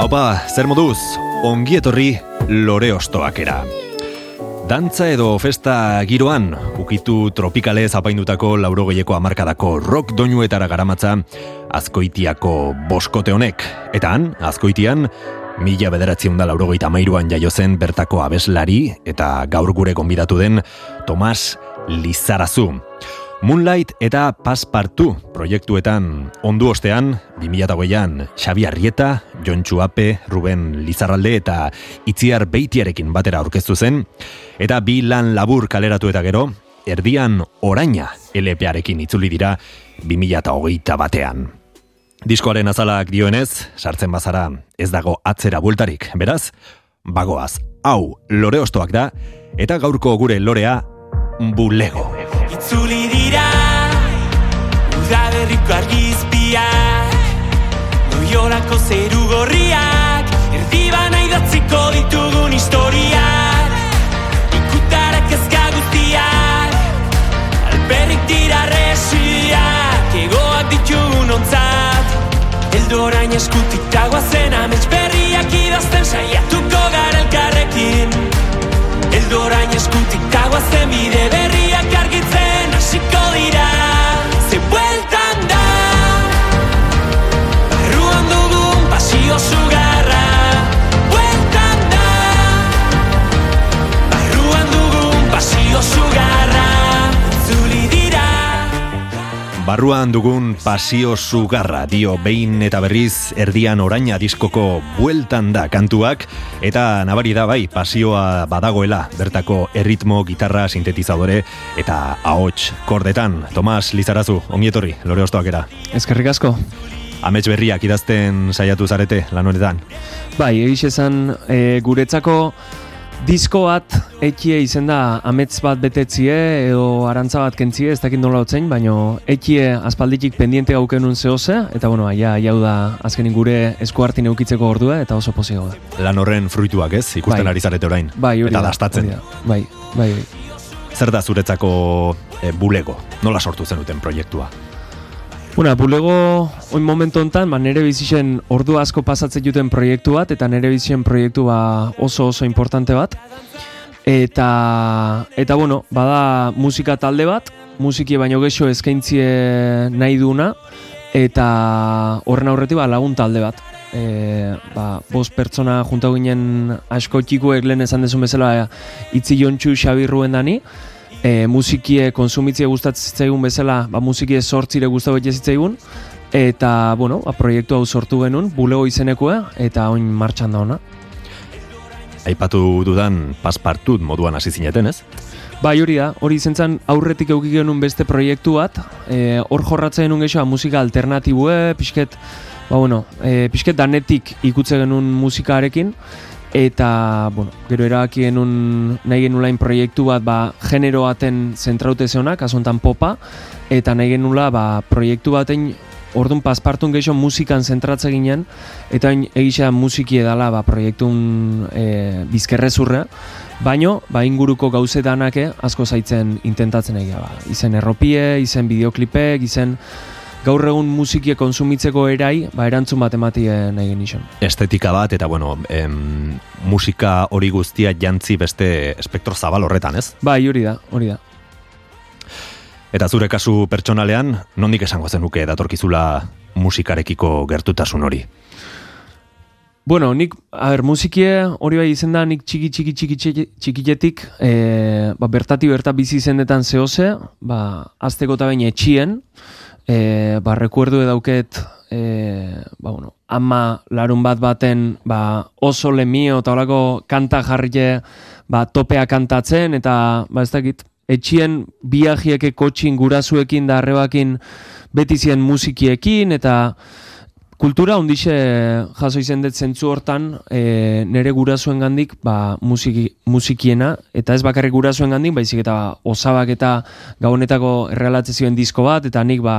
Haupa, zer moduz, ongi etorri lore ostoakera. Dantza edo festa giroan, ukitu tropikale zapaindutako laurogeiko amarkadako rock doinuetara garamatza, azkoitiako boskote honek. Eta han, azkoitian, Mila bederatziun da laurogeita mairuan jaio zen bertako abeslari eta gaur gure gonbidatu den Tomas Lizarazu. Moonlight eta Paspartu proiektuetan ondu ostean, 2008an Xabi Arrieta, Jon Txuape, Ruben Lizarralde eta Itziar Beitiarekin batera aurkeztu zen, eta bi lan labur kaleratu eta gero, erdian oraina LParekin itzuli dira 2008 batean. Diskoaren azalak dioenez, sartzen bazara ez dago atzera bultarik, beraz, bagoaz, hau lore ostoak da, eta gaurko gure lorea, bulego. Itzuli dira, udaberriko argizpiak, Loiolako zeru gorriak, erdibana idatziko ditugun historiak, ikutarak ezka guztiak, alperrik dira resiak, egoak ditugun ontzat, eldorain eskutik dagoazen amets berriak idazten saiatuko gara elkarrekin. Eldorain eskutik dagoazen bide berriak argitzen hasiko dira. Dugun pasio sugarra. Bueltan da, barruan dugun pasio sugarra. Zuli dira. Barruan dugun pasio sugarra dio behin eta berriz erdian oraina diskoko bueltan da kantuak eta nabari da bai pasioa badagoela bertako erritmo, gitarra, sintetizadore eta ahots kordetan. Tomas Lizarazu, ongietorri, lore ostoakera. Ezkerrik asko. Amets berriak idazten saiatu zarete lan honetan. Bai, egiz esan e, guretzako disko bat ekie izen da amets bat betetzie edo arantza bat kentzie, ez dakit nola otzein, baino ekie aspalditik pendiente gaukenun zehose, eta bueno, ja, jau da azkenin gure esku hartin eukitzeko ordua, eta oso pozio da. Lan horren fruituak ez, ikusten Bai. ari zarete orain. Bai, hori eta da, dastatzen. da. Bai, bai, bai. Zer da zuretzako e, bulego? Nola sortu zenuten proiektua? Una, bulego, oin momentu hontan, ba, nere bizisen ordu asko pasatzen duten proiektu bat, eta nere bizisen proiektu ba, oso oso importante bat. Eta, eta bueno, bada musika talde bat, musiki baino gexo eskaintzie nahi duna, eta horren aurretik ba, lagun talde bat. E, ba, bost pertsona junta ginen asko txikuek lehen esan dezun bezala itzi jontxu Xabi Ruen dani, e, musikie konsumitzie gustatzen zitzaigun bezala, ba, musikie sortzire gustatu bete zitzaigun, eta, bueno, ba, proiektu hau sortu genuen, bulego izenekoa, eta oin martxan da ona. Aipatu dudan paspartut moduan hasi zineten, ez? Bai, hori da, hori izen zen aurretik euki genuen beste proiektu bat, e, hor jorratzen genuen gehiago musika alternatibue, pixket, ba, bueno, e, pixket danetik ikutze genuen musikarekin, eta, bueno, gero erabaki genuen nahi genuen proiektu bat, ba, genero baten zentraute zeona, kasu honetan popa, eta nahi genula, ba, proiektu baten Orduan paspartun gehiago musikan zentratze ginen, eta hain egisa musiki edala ba, proiektun e, bizkerrezurra, baino ba, inguruko gauze danake asko zaitzen intentatzen egia. Ba. Izen erropie, izen bideoklipek, izen gaur egun musikie konsumitzeko erai, ba, erantzun bat ematie nahi genizan. Estetika bat, eta bueno, em, musika hori guztia jantzi beste espektro zabal horretan, ez? Bai, hori da, hori da. Eta zure kasu pertsonalean, nondik esango zenuke datorkizula musikarekiko gertutasun hori? Bueno, nik, a ber, musikie hori bai izen da, nik txiki txiki txiki txiki txikietik, e, ba, bertati berta bizi izendetan zehose, ba, azteko eta bain etxien, e, ba, rekuerdu edauket, e, ba, bueno, ama larun bat baten, ba, oso lemio eta horako kanta jarrie, ba, topea kantatzen, eta, ba, ez dakit, etxien biajieke kotxin gurasuekin da arrebakin beti zien musikiekin, eta kultura ondixe jaso izen dut zentzu hortan e, nere gurasuen gandik ba, musiki, musikiena, eta ez bakarrik gurasuen gandik, baizik eta ba, osabak eta gabonetako errealatzezioen disko bat, eta nik ba,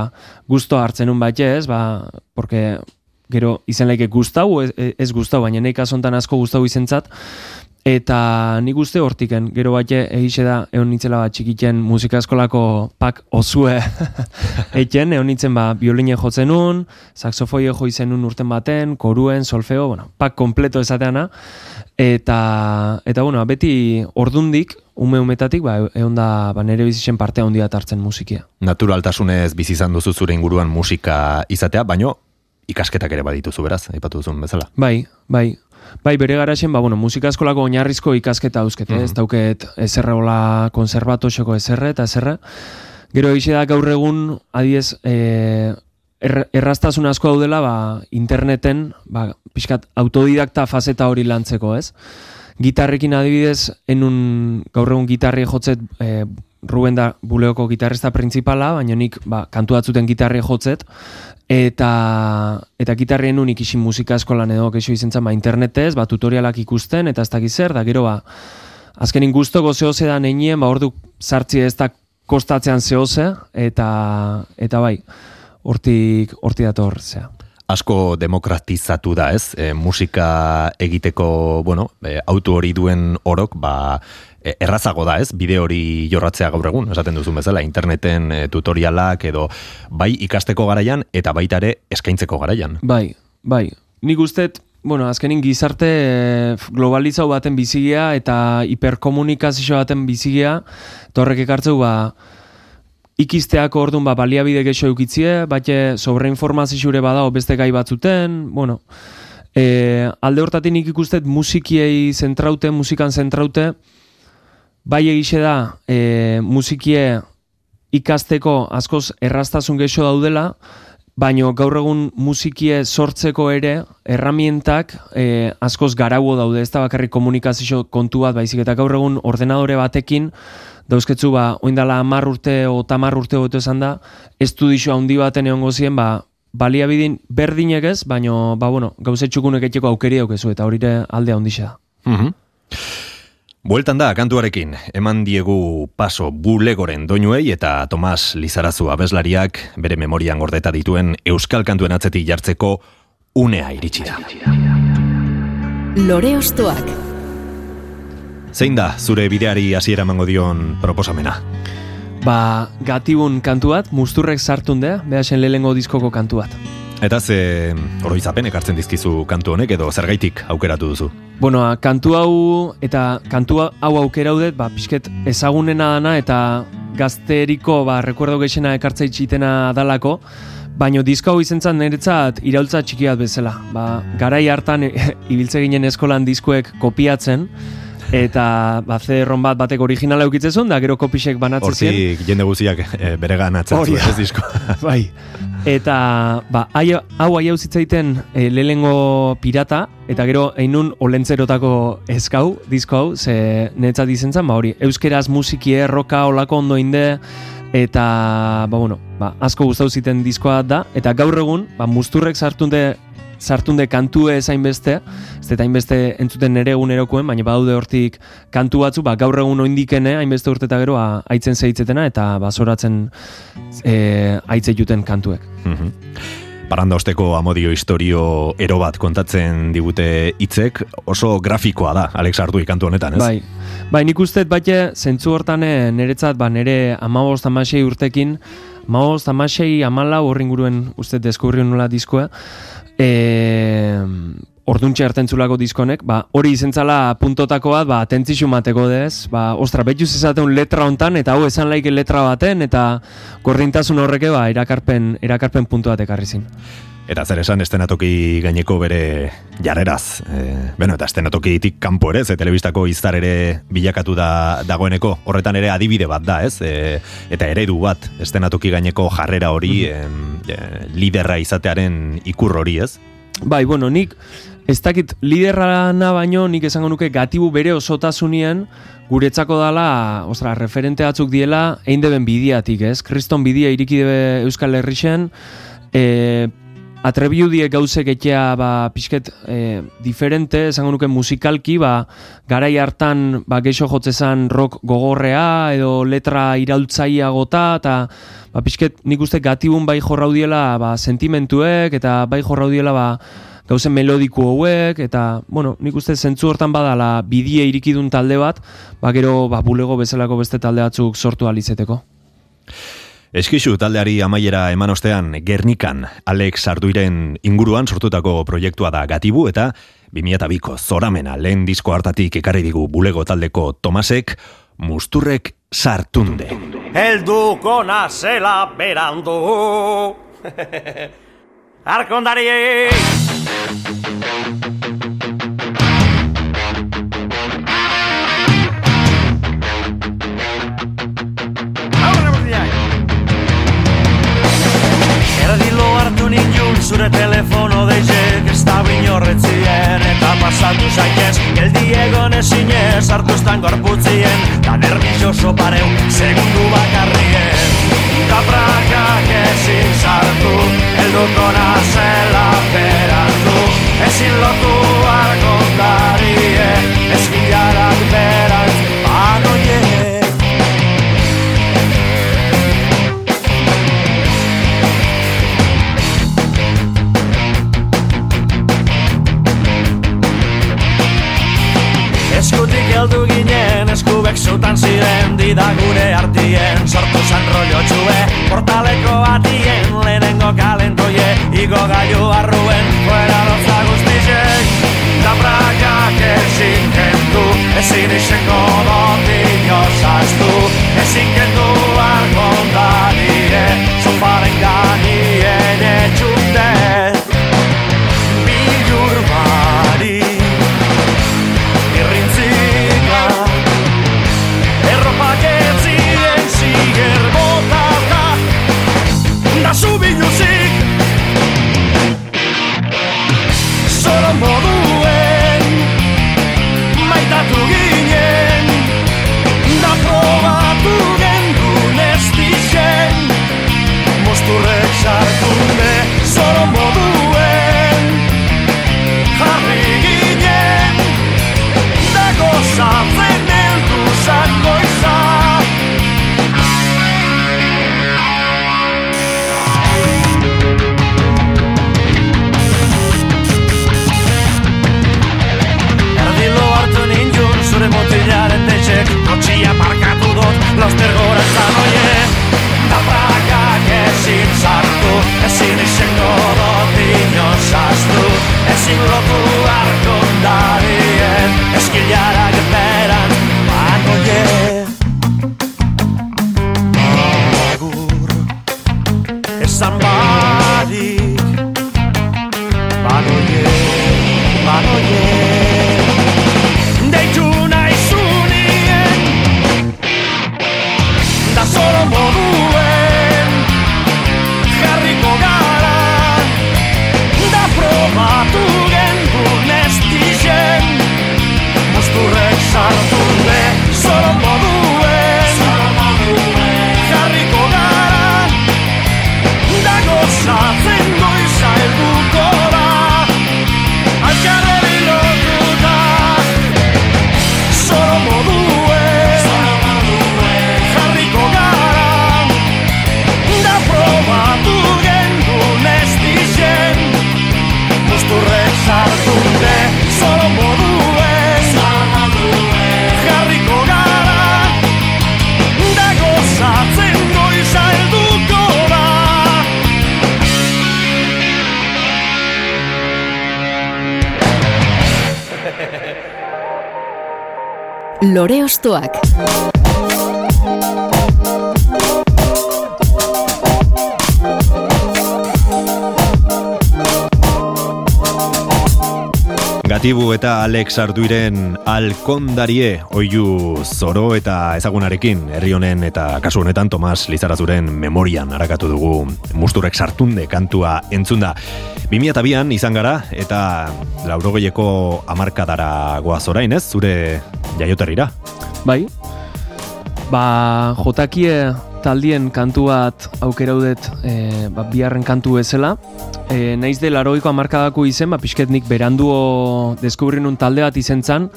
gusto hartzen un bat ez, ba, porque gero izen laike gustau, ez, ez gustau, baina nek asontan asko gustau izentzat, Eta nik uste hortiken, gero bate egixe da egon nintzela bat txikitzen musika eskolako pak osue eiken, egon nintzen ba bioline jotzen nun, saxofoie jo izen nun urten baten, koruen, solfeo, bueno, pak kompleto esateana, eta, eta bueno, beti ordundik, ume umetatik, ba, egon da ba, nire bizitzen parte handia hartzen musikia. Naturaltasunez bizi izan duzu zure inguruan musika izatea, baino ikasketak ere badituzu beraz, aipatu duzun bezala. Bai, bai, Bai, bere garaxen, ba, bueno, musika eskolako oinarrizko ikasketa hauzket, mm ez dauket ezerre hola konserbatosoko ezerre eta ezerre. Gero egixe da gaur egun, adiez, e, er, erraztasun asko daudela, ba, interneten, ba, pixkat, autodidakta fazeta hori lantzeko, ez? Gitarrekin adibidez, enun gaur egun gitarri jotzet, e, Ruben da buleoko gitarrista principala, baina nik ba, kantu batzuten gitarri jotzet, eta eta gitarrien unik isi musika eskolan edo kexo izentzen ba, internetez, ba, tutorialak ikusten, eta ez dakiz zer, da gero ba, azkenin guztoko zehoze da nenien, ba, ordu sartzi ez da kostatzean zehoze, eta, eta bai, hortik, hortik dator zea asko demokratizatu da, ez? E, musika egiteko, bueno, e, auto hori duen orok, ba, errazago da, ez? Bide hori jorratzea gaur egun, esaten duzun bezala, interneten e, tutorialak edo bai ikasteko garaian eta baita ere eskaintzeko garaian. Bai, bai. Nik ustet, bueno, azkenin gizarte e, globalizau baten bizigia eta hiperkomunikazio baten bizigia, torrek ekartzeu, ba, ikisteako orduan ba, baliabide gexo eukitzie, bate sobreinformazio bada beste gai batzuten, bueno, e, alde hortatik nik ikustet musikiei zentraute, musikan zentraute, bai egixe da e, musikie ikasteko askoz errastasun gexo daudela, baino gaur egun musikie sortzeko ere erramientak e, askoz garauo daude, ez da bakarrik komunikazio kontu bat, baizik eta gaur egun ordenadore batekin, dauzketzu ba, oindala amar urte o tamar urte gote esan da, estudixo handi baten egon gozien, ba, baliabidin berdinek ez, baino, ba, bueno, gauze txukunek etxeko aukeri daukezu, eta horire aldea ondisa. Mm Bueltan da, kantuarekin, eman diegu paso bulegoren doinuei eta Tomas Lizarazu abeslariak bere memorian gordeta dituen Euskal Kantuen atzetik jartzeko unea iritsi da. Lore Ostoak Zein da zure bideari hasiera emango dion proposamena? Ba, gatibun kantu bat, musturrek sartun dea, behasen lehengo diskoko kantu bat. Eta ze oroizapen ekartzen dizkizu kantu honek edo zergaitik aukeratu duzu? Bueno, kantu hau eta kantu hau aukeraudet, ba, pixket ezagunena dana eta gazteriko, ba, rekuerdo gexena ekartzea itxitena dalako, Baino disko hau izentzat niretzat iraultza txikiat bezala. Ba, garai hartan ibiltze ginen eskolan diskuek kopiatzen, eta ba CD-ROM bat batek originala eukitzen da gero kopixek banatzen. Hortik jende guztiak e, bere ganatzen zuen ez disko. bai. Eta ba ai, hau ai zitzaiten e, lelengo pirata eta gero einun olentzerotako eskau disko hau ze netza dizentzan ba hori euskeraz musiki erroka olako ondo inde eta ba bueno ba asko gustatu ziten diskoa da eta gaur egun ba musturrek sartunde sartunde kantu ezain beste, ez eta hainbeste entzuten nere egunerokoen, baina badaude hortik kantu batzu, ba, gaur egun oindikene, hainbeste urte eta gero, haitzen zeitzetena, eta basoratzen e, haitze juten kantuek. Mm Paranda osteko amodio historio ero bat kontatzen digute hitzek oso grafikoa da, Alex Ardu ikantu honetan, ez? Bai, bai nik usteet baite, zentzu hortan eh, niretzat, ba, nire amabost amasei urtekin, amabost amasei amala horringuruen uste deskubrion nola diskoa, e, orduntxe hartentzulako diskonek, ba, hori izentzala puntotako bat, ba, atentzixu mateko dez, ba, ostra, betxuz esaten letra hontan, eta hau esan laike letra baten, eta gordintasun horreke, ba, erakarpen, erakarpen puntu bat ekarri zin. Eta zer esan estenatoki gaineko bere jarreraz. E, bueno, eta estenatokitik kanpo ere, ze telebistako izar ere bilakatu da dagoeneko. Horretan ere adibide bat da, ez? E, eta eredu bat, estenatoki gaineko jarrera hori, e, liderra izatearen ikur hori, ez? Bai, bueno, nik ez dakit liderra na baino, nik esango nuke gatibu bere osotasunien, guretzako dala, ostra, referente batzuk diela, egin deben bidiatik, ez? Kriston bidia iriki debe Euskal Herrixen, e, atrebiu die gauzek etea ba, pixket e, diferente, esango nuke musikalki, ba, garai hartan ba, geixo jotzezan rock gogorrea edo letra iraultzaia gota, eta ba, pixket nik uste gatibun bai jorraudiela ba, sentimentuek, eta bai jorraudiela ba, gauzen melodiku hauek, eta, bueno, nik uste zentzu hortan badala bidie irikidun talde bat, ba, gero ba, bulego bezalako beste talde batzuk sortu alizeteko. Eskixu taldeari amaiera eman ostean Gernikan Alex Arduiren inguruan sortutako proiektua da gatibu eta 2002ko zoramena lehen disko hartatik ekarri digu bulego taldeko Tomasek musturrek sartunde. Helduko nazela berandu Arkondari zure telefono deizek Ez da binorretzien eta pasatu zaitez Geldi egon ezinez hartuztan gorputzien Da nervioso pareu segundu Lore Ostoak. Gatibu eta Alex Arduiren alkondarie oiu zoro eta ezagunarekin herri honen eta kasu honetan Tomas Lizarazuren memorian harakatu dugu musturrek sartunde kantua entzunda. 2002an izan gara eta laurogeieko amarkadara goaz orain ez, zure jaioterrira. Bai, ba, jotakie taldien kantu bat aukeraudet e, ba, biharren kantu bezala. e, naiz de laroiko amarkadako izen, ba, pixket nik beranduo deskubri nun talde bat izen zan,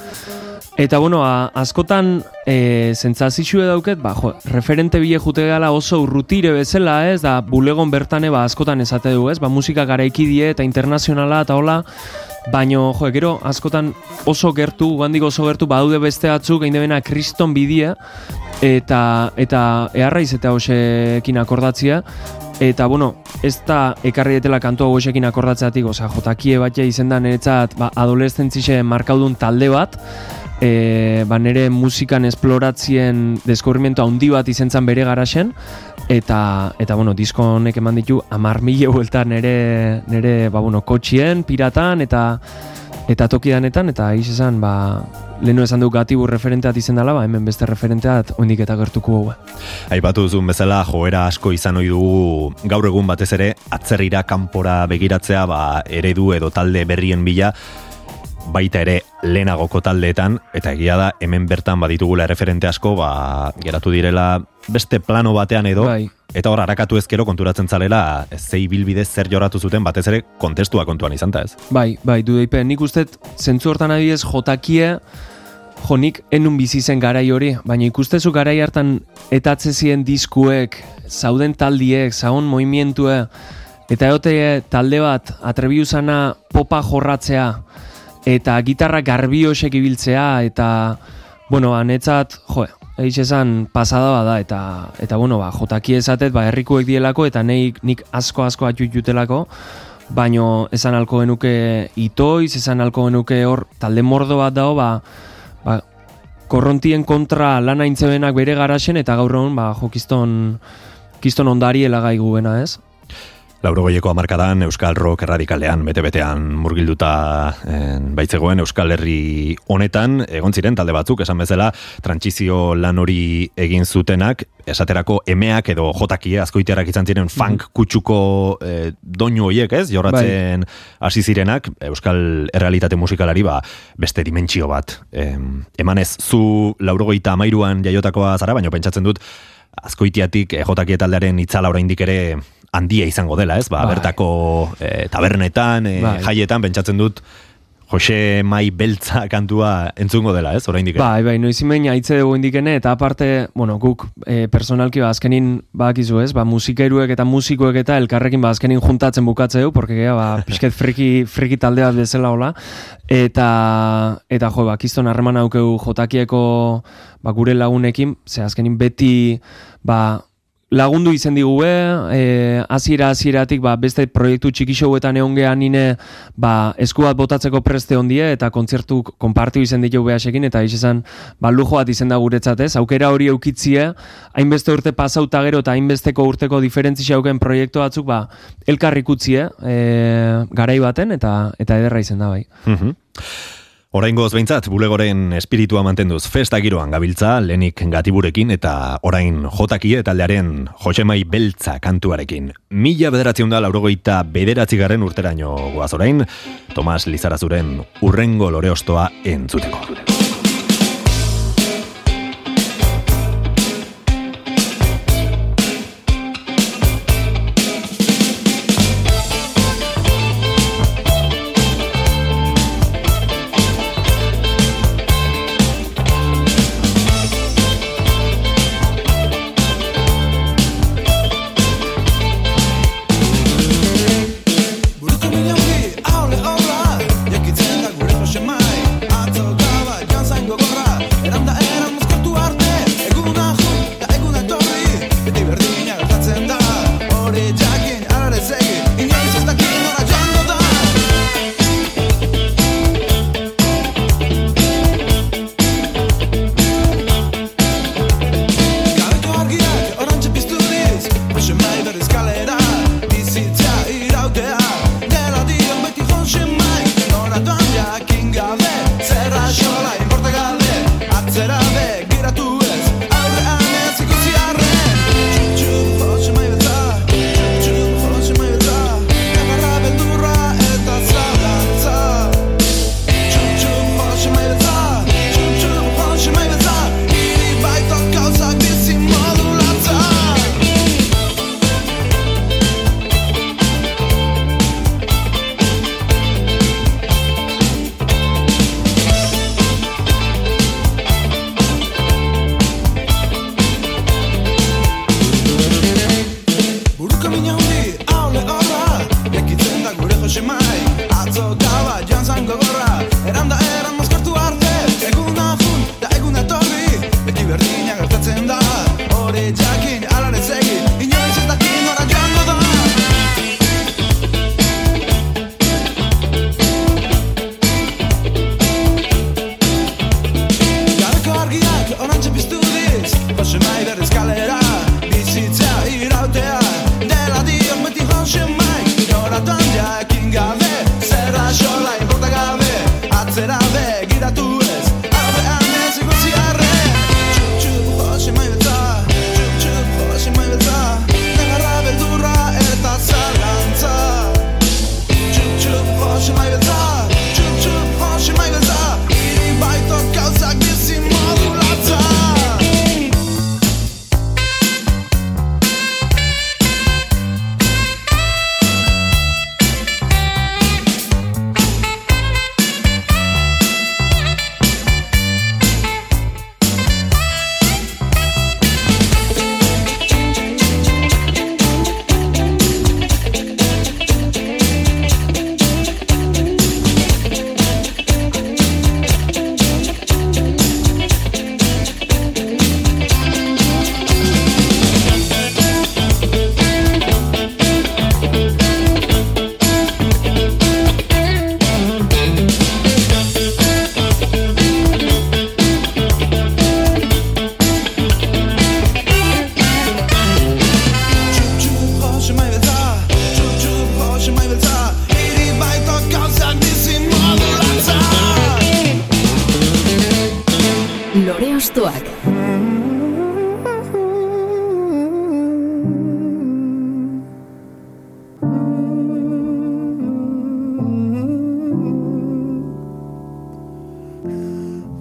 Eta bueno, a, askotan e, zentzazixue dauket, ba, jo, referente bile jute gala oso urrutire bezala, ez, da bulegon bertane ba, askotan esate du, ez, ba, musika garaiki die eta internazionala eta hola, baino, jo, gero, askotan oso gertu, gandik oso gertu, badaude beste batzuk, egin debena kriston bidie, eta, eta eharraiz eta hoxekin akordatzia, Eta, bueno, ez da ekarri detela kantu hau esekin akordatzeatik, oza, jotakie bat izendan eretzat, ba, adolescentzixe markaudun talde bat, e, ba, nire musikan esploratzien deskubrimiento handi bat izentzan bere garaxen, eta, eta bueno, disko honek eman ditu, amar mila huelta nire, nire ba, bueno, kotxien, piratan, eta eta tokidanetan, eta aiz esan, ba, lehenu esan du gatibu referenteat izen dela, ba, hemen beste referenteat ondik eta gertuko hau. Aipatu duzun bezala, joera asko izan ohi dugu gaur egun batez ere, atzerrira kanpora begiratzea, ba, eredu edo talde berrien bila, baita ere lehenagoko taldeetan, eta egia da, hemen bertan baditugula referente asko, ba, geratu direla beste plano batean edo, Bai. eta hor harakatu ezkero konturatzen zalera, zei bilbide zer joratu zuten, batez ere kontestua kontuan izan ta ez. Bai, bai, du daipe, nik uste zentzu hortan adibidez jotakie, jo nik enun bizi zen garai hori, baina ikustezu garai hartan etatze ziren diskuek, zauden taldiek, zaun moimientue, eta egote talde bat atrebiu zana popa jorratzea, eta gitarra garbiosek ibiltzea, eta, bueno, anetzat, jo, Eix esan pasada bada eta eta bueno ba jotaki esatet ba herrikuek dielako eta neik nik asko asko atxut jutelako. Baino esan alko genuke itoiz esan alko genuke hor talde mordo bat dago ba, ba korrontien kontra lana intzebenak bere garaxen eta gaur egun ba jokiston kiston ondari elagai guena ez Laurogoieko amarkadan Euskal Rock erradikalean bete-betean murgilduta en, baitzegoen Euskal Herri honetan, egon ziren talde batzuk, esan bezala, trantsizio lan hori egin zutenak, esaterako emeak edo jotakie azkoitearak izan ziren funk kutsuko eh, doinu hoiek, ez? Jorratzen hasi zirenak Euskal errealitate musikalari ba beste dimentsio bat. Em, emanez zu laurogeita amairuan jaiotakoa zara, baina pentsatzen dut azkoitiatik eh, jotakie taldearen itzala oraindik ere handia izango dela, ez? Ba, Bai. bertako eh, tabernetan, eh, Bai. jaietan pentsatzen dut Jose Mai Beltza kantua entzungo dela, ez? Oraindik. Bai, bai, noiz imen haitze dugu indikene, eta aparte, bueno, guk e, personalki ba, azkenin bakizu ez, ba, musikeruek eta musikoek eta elkarrekin ba, azkenin juntatzen bukatze du, porque gea, ba, pixket friki, friki talde bat bezala hola, eta, eta jo, ba, kiston harreman aukeu jotakieko ba, gure lagunekin, ze azkenin beti, ba, lagundu izen digue, e, hasiera hasieratik ba, beste proiektu txikixouetan egon gehan nine ba, esku bat botatzeko preste ondie eta kontzertu konpartiu izen ditu behasekin eta izan ba, lujo bat izen da guretzat ez, aukera hori eukitzie, hainbeste urte pasauta gero eta hainbesteko urteko diferentzi xauken proiektu batzuk ba, elkarrikutzie e, garai baten eta eta ederra izen da bai. Mhm. Oraingoz behintzat, bulegoren espiritua mantenduz festa giroan gabiltza, lenik gatiburekin eta orain jotakie taldearen Josemai Beltza kantuarekin. Mila bederatzion da laurogeita bederatzi garren urteraino goaz orain, Tomas Lizarazuren urrengo loreostoa entzuteko.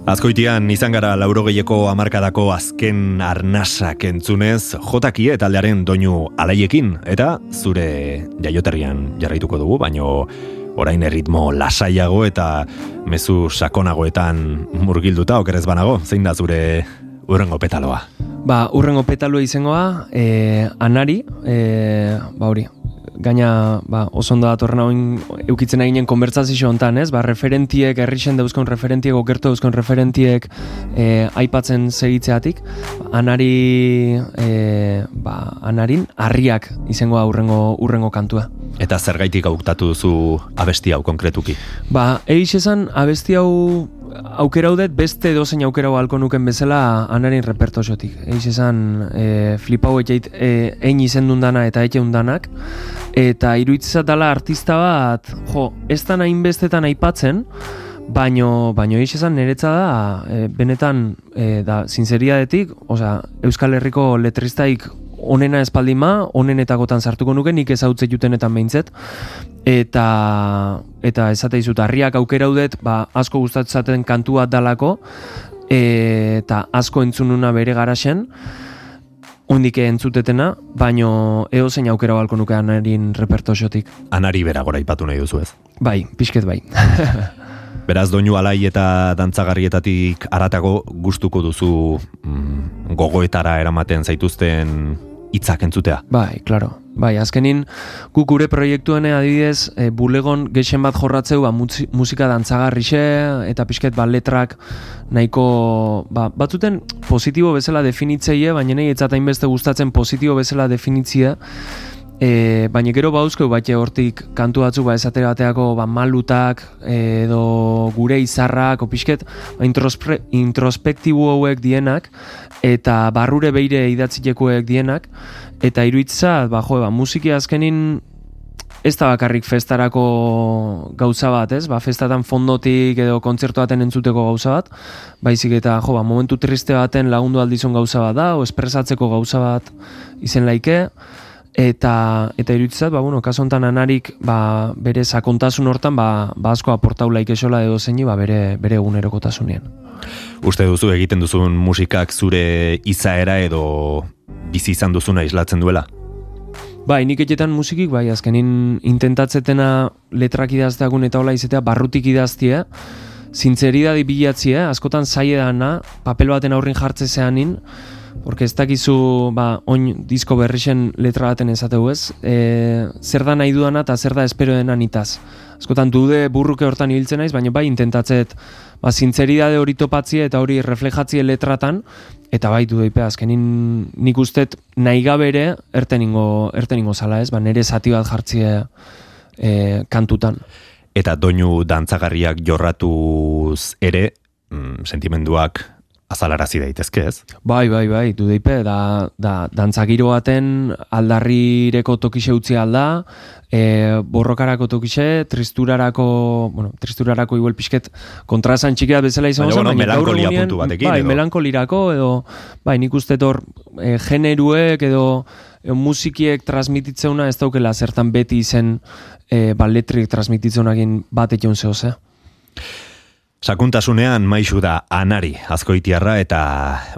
Azkoitian izan gara laurogeieko amarkadako azken arnasak entzunez, jotakie taldearen doinu alaiekin, eta zure jaioterrian jarraituko dugu, baino orain erritmo lasaiago eta mezu sakonagoetan murgilduta, okerez banago, zein da zure urrengo petaloa? Ba, urrengo petaloa izangoa, e, anari, e, ba hori, gaina ba, oso ondo datorren hau eukitzen eginen konbertsazio hontan, ez? Ba, referentiek, herrixen dauzkon referentiek, okertu dauzkon referentiek e, aipatzen segitzeatik, anari, e, ba, anarin, harriak izangoa urrengo, urrengo kantua. Eta zergaitik hautatu duzu abesti hau konkretuki? Ba, egiz esan, abesti hau aukera haudet beste dozein aukera halko nuken bezala anaren repertoziotik. Egiz esan, e, flipau etxeit e, ein izendun dana eta etxe undanak, eta iruitzat dala artista bat, jo, ez da nahin bestetan aipatzen, baino, baino egiz esan niretza da, e, benetan, e, da, zinzeriadetik, osea, Euskal Herriko letristaik onena espaldin ma, onenetakotan sartuko nuke, nik ez hautze jutenetan behintzet, eta eta esate dizut harriak aukera udet, ba, asko gustatzaten kantu bat dalako, eta asko entzununa bere garaxen, Ondik entzutetena, baino eo zein aukera balko nuke anarin repertoziotik. Anari bera gora ipatu nahi duzu ez? Bai, pixket bai. Beraz, doinu alai eta dantzagarrietatik aratago gustuko duzu mm, gogoetara eramaten zaituzten hitzak entzutea. Bai, claro. Bai, azkenin guk gure proiektuen adibidez e, bulegon gexen bat jorratzeu ba, musika dantzagarrixe eta pixket ba, letrak nahiko ba, batzuten positibo bezala definitzeie, baina nahi etzatain beste gustatzen positibo bezala definitzia E, baina gero bauzkeu bate hortik kantu batzu ba esatera bateako ba, malutak edo gure izarrak o pixket ba, introspre, introspektibo hauek dienak eta barrure beire idatzilekuek dienak eta iruitza ba, jo, ba, musiki azkenin ez da bakarrik festarako gauza bat, ez? Ba, festatan fondotik edo kontzertu baten entzuteko gauza bat, baizik eta jo, ba, momentu triste baten lagundu aldizun gauza bat da, o espresatzeko gauza bat izen laike, eta eta iruditzat ba bueno kaso hontan anarik ba, bere sakontasun hortan ba, ba asko aportau laikesola edo zeini ba bere bere egunerokotasunean. Uste duzu egiten duzun musikak zure izaera edo bizi izan duzuna islatzen duela? Bai, nik etxetan musikik, bai, azkenin intentatzetena letrak idazteagun eta hola izatea barrutik idaztia, zintzeridadi bilatzia, askotan zaila dana, papel baten aurrin jartze zeanin, porque ez dakizu, ba, oin disko berrixen letra baten esateu ez, e, zer da nahi dudana eta zer da espero denan itaz. Askotan dude burruke hortan ibiltzen naiz, baina bai intentatzet ba, zintzeridade hori topatzia eta hori reflejatzie letratan, eta bai du daipe, azkenin nik ustet nahi gabere erteningo, erteningo zala ez, ba, nire zati bat jartzie e, kantutan. Eta doinu dantzagarriak jorratuz ere, mm, sentimenduak azalarazi daitezke ez? Bai, bai, bai, du deipe, da, da dantzagiro baten aldarrireko tokixe utzi alda, e, borrokarako tokixe, tristurarako, bueno, tristurarako igual pixket kontrasan txikia bezala Baina, zen, bueno, gaur melankolia puntu batekin, Bai, edo. melankolirako, edo, bai, nik uste hor e, generuek edo e, musikiek transmititzeuna ez daukela zertan beti izen e, ba, letrik transmititzeunakin bat etxeun zehose. eh? Sakuntasunean maixu da anari azkoitiarra eta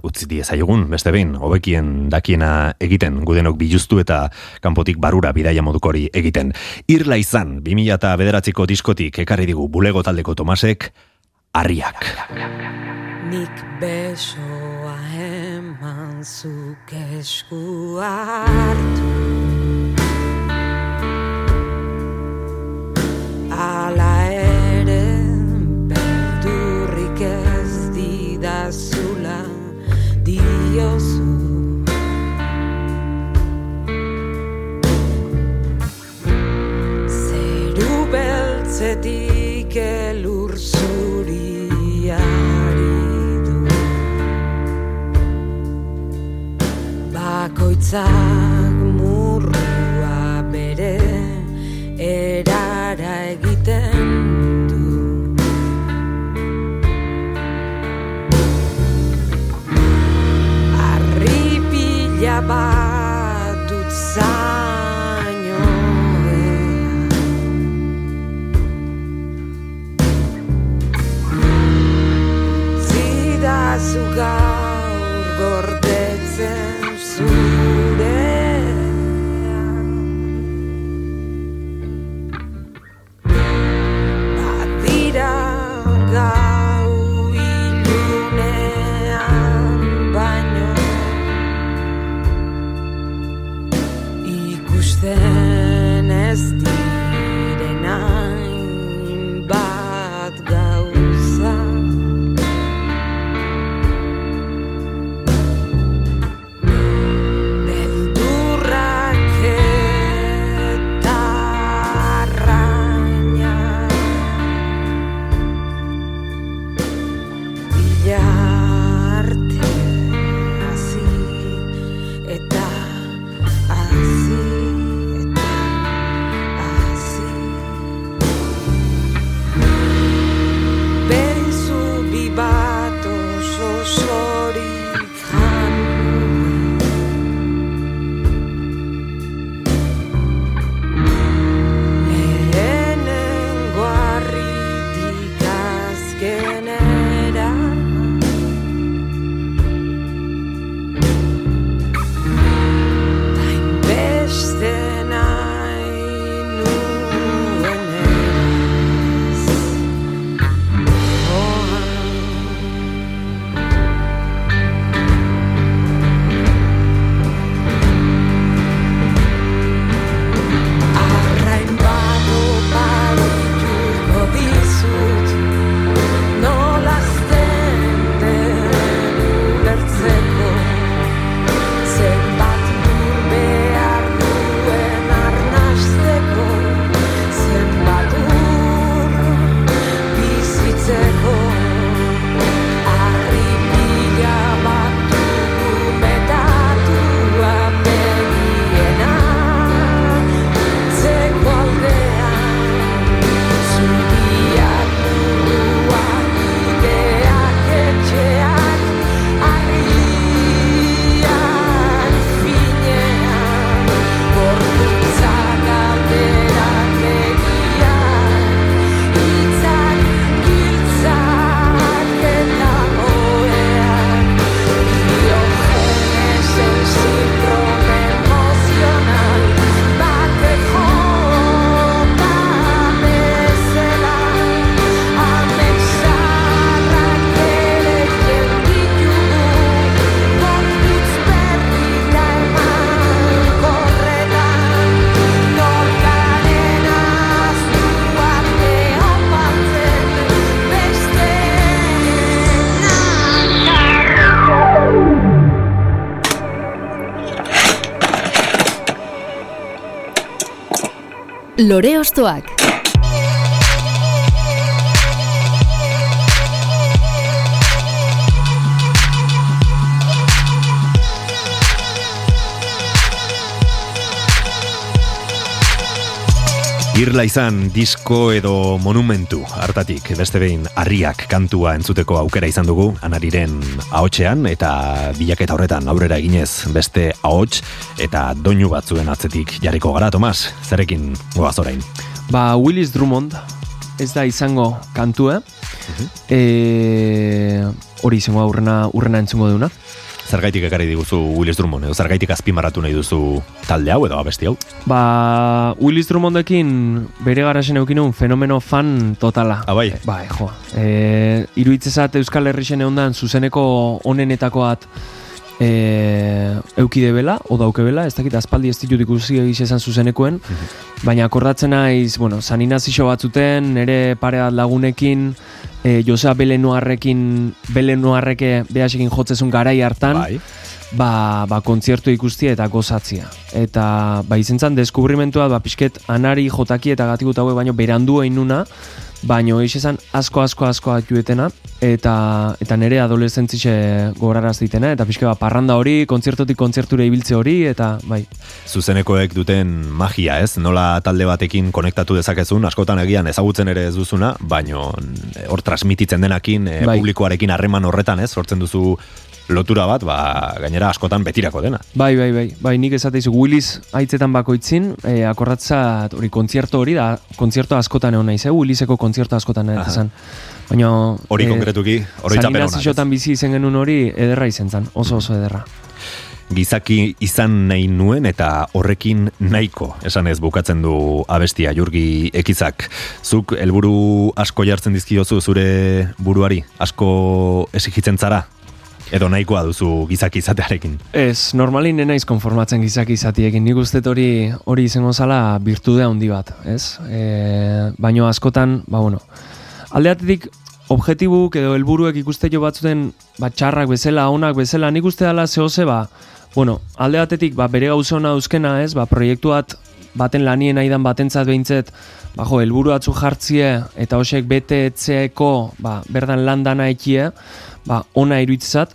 utzi diezaiogun, beste behin, hobekien dakiena egiten, gudenok biluztu eta kanpotik barura bidaia modukori egiten. Irla izan, 2000 eta bederatziko diskotik ekarri digu bulego taldeko Tomasek, harriak. Nik besoa eman zuk esku hartu Ala diozu Zeru beltzetik elur zuriari du. Bakoitzak murrua bere erara Lore Ostoak. Irla izan disko edo monumentu hartatik beste behin harriak kantua entzuteko aukera izan dugu anariren ahotsean eta bilaketa horretan aurrera eginez beste ahots eta doinu batzuen atzetik jarriko gara Tomas, zerekin goaz orain. Ba, Willis Drummond, ez da izango kantue, e, hori izango da urrena, urrena entzungo duna. Zergaitik ekarri diguzu Willis Drummond edo zergaitik azpimarratu nahi duzu talde hau edo abesti hau? Ba, Willis Drummondekin bere garasen eukin un fenomeno fan totala. Ah, bai? Bai, jo. E, iruitzezat Euskal Herrixen egondan zuzeneko onenetakoat e, eukide bela, o dauke bela, ez dakit aspaldi ez ditut ikusi egiz esan zuzenekoen, baina akordatzen naiz, bueno, saninazio batzuten, nire pare bat lagunekin, e, Josea Belenuarrekin, Belenuarreke behasekin jotzezun garai hartan, Bai. ba, ba kontzertu ikustia eta gozatzia. Eta ba izentzan deskubrimentua ba pixket anari jotaki eta hauek baino berandu einuna, baino eix esan asko asko asko atuetena eta eta nere adolescentzixe goraraz ditena eta pixke ba parranda hori, kontzertotik kontzertura ibiltze hori eta bai. Zuzenekoek duten magia, ez? Nola talde batekin konektatu dezakezun, askotan egian ezagutzen ere ez duzuna, baino eh, hor transmititzen denakin, eh, Bai. publikoarekin harreman horretan, ez? Sortzen duzu lotura bat, ba, gainera askotan betirako dena. Bai, bai, bai, bai, nik esateizu Willis haitzetan bakoitzin, e, akordatzat hori kontzerto hori da, kontzerto askotan egon naiz, eh? Williseko kontzerto askotan Aha. ez zan. Baina... Hori eh, konkretuki, ona, ez? Saninazizotan bizi izen genuen hori ederra izen zan, oso oso ederra. gizaki izan nahi nuen eta horrekin nahiko, esan ez bukatzen du abestia jurgi ekizak. Zuk helburu asko jartzen dizkiozu zure buruari, asko esigitzen zara? Edo nahikoa duzu gizaki izatearekin? Ez, normalin naiz konformatzen gizaki izatiekin. Nik uste hori hori izango zala birtude handi bat, ez? E, baino askotan, ba bueno, aldeatetik objetibuk edo helburuek ikuste jo batzuten ba, txarrak bezala, onak bezala, nik uste dela zehose, ba, bueno, alde batetik ba, bere gauza ona euskena, ez? Ba, proiektu bat baten lanien aidan batentzat behintzet, ba, jo, helburu batzu jartzie eta hosek bete etzeeko, ba, berdan landana ekie, ba, ona iruitzat,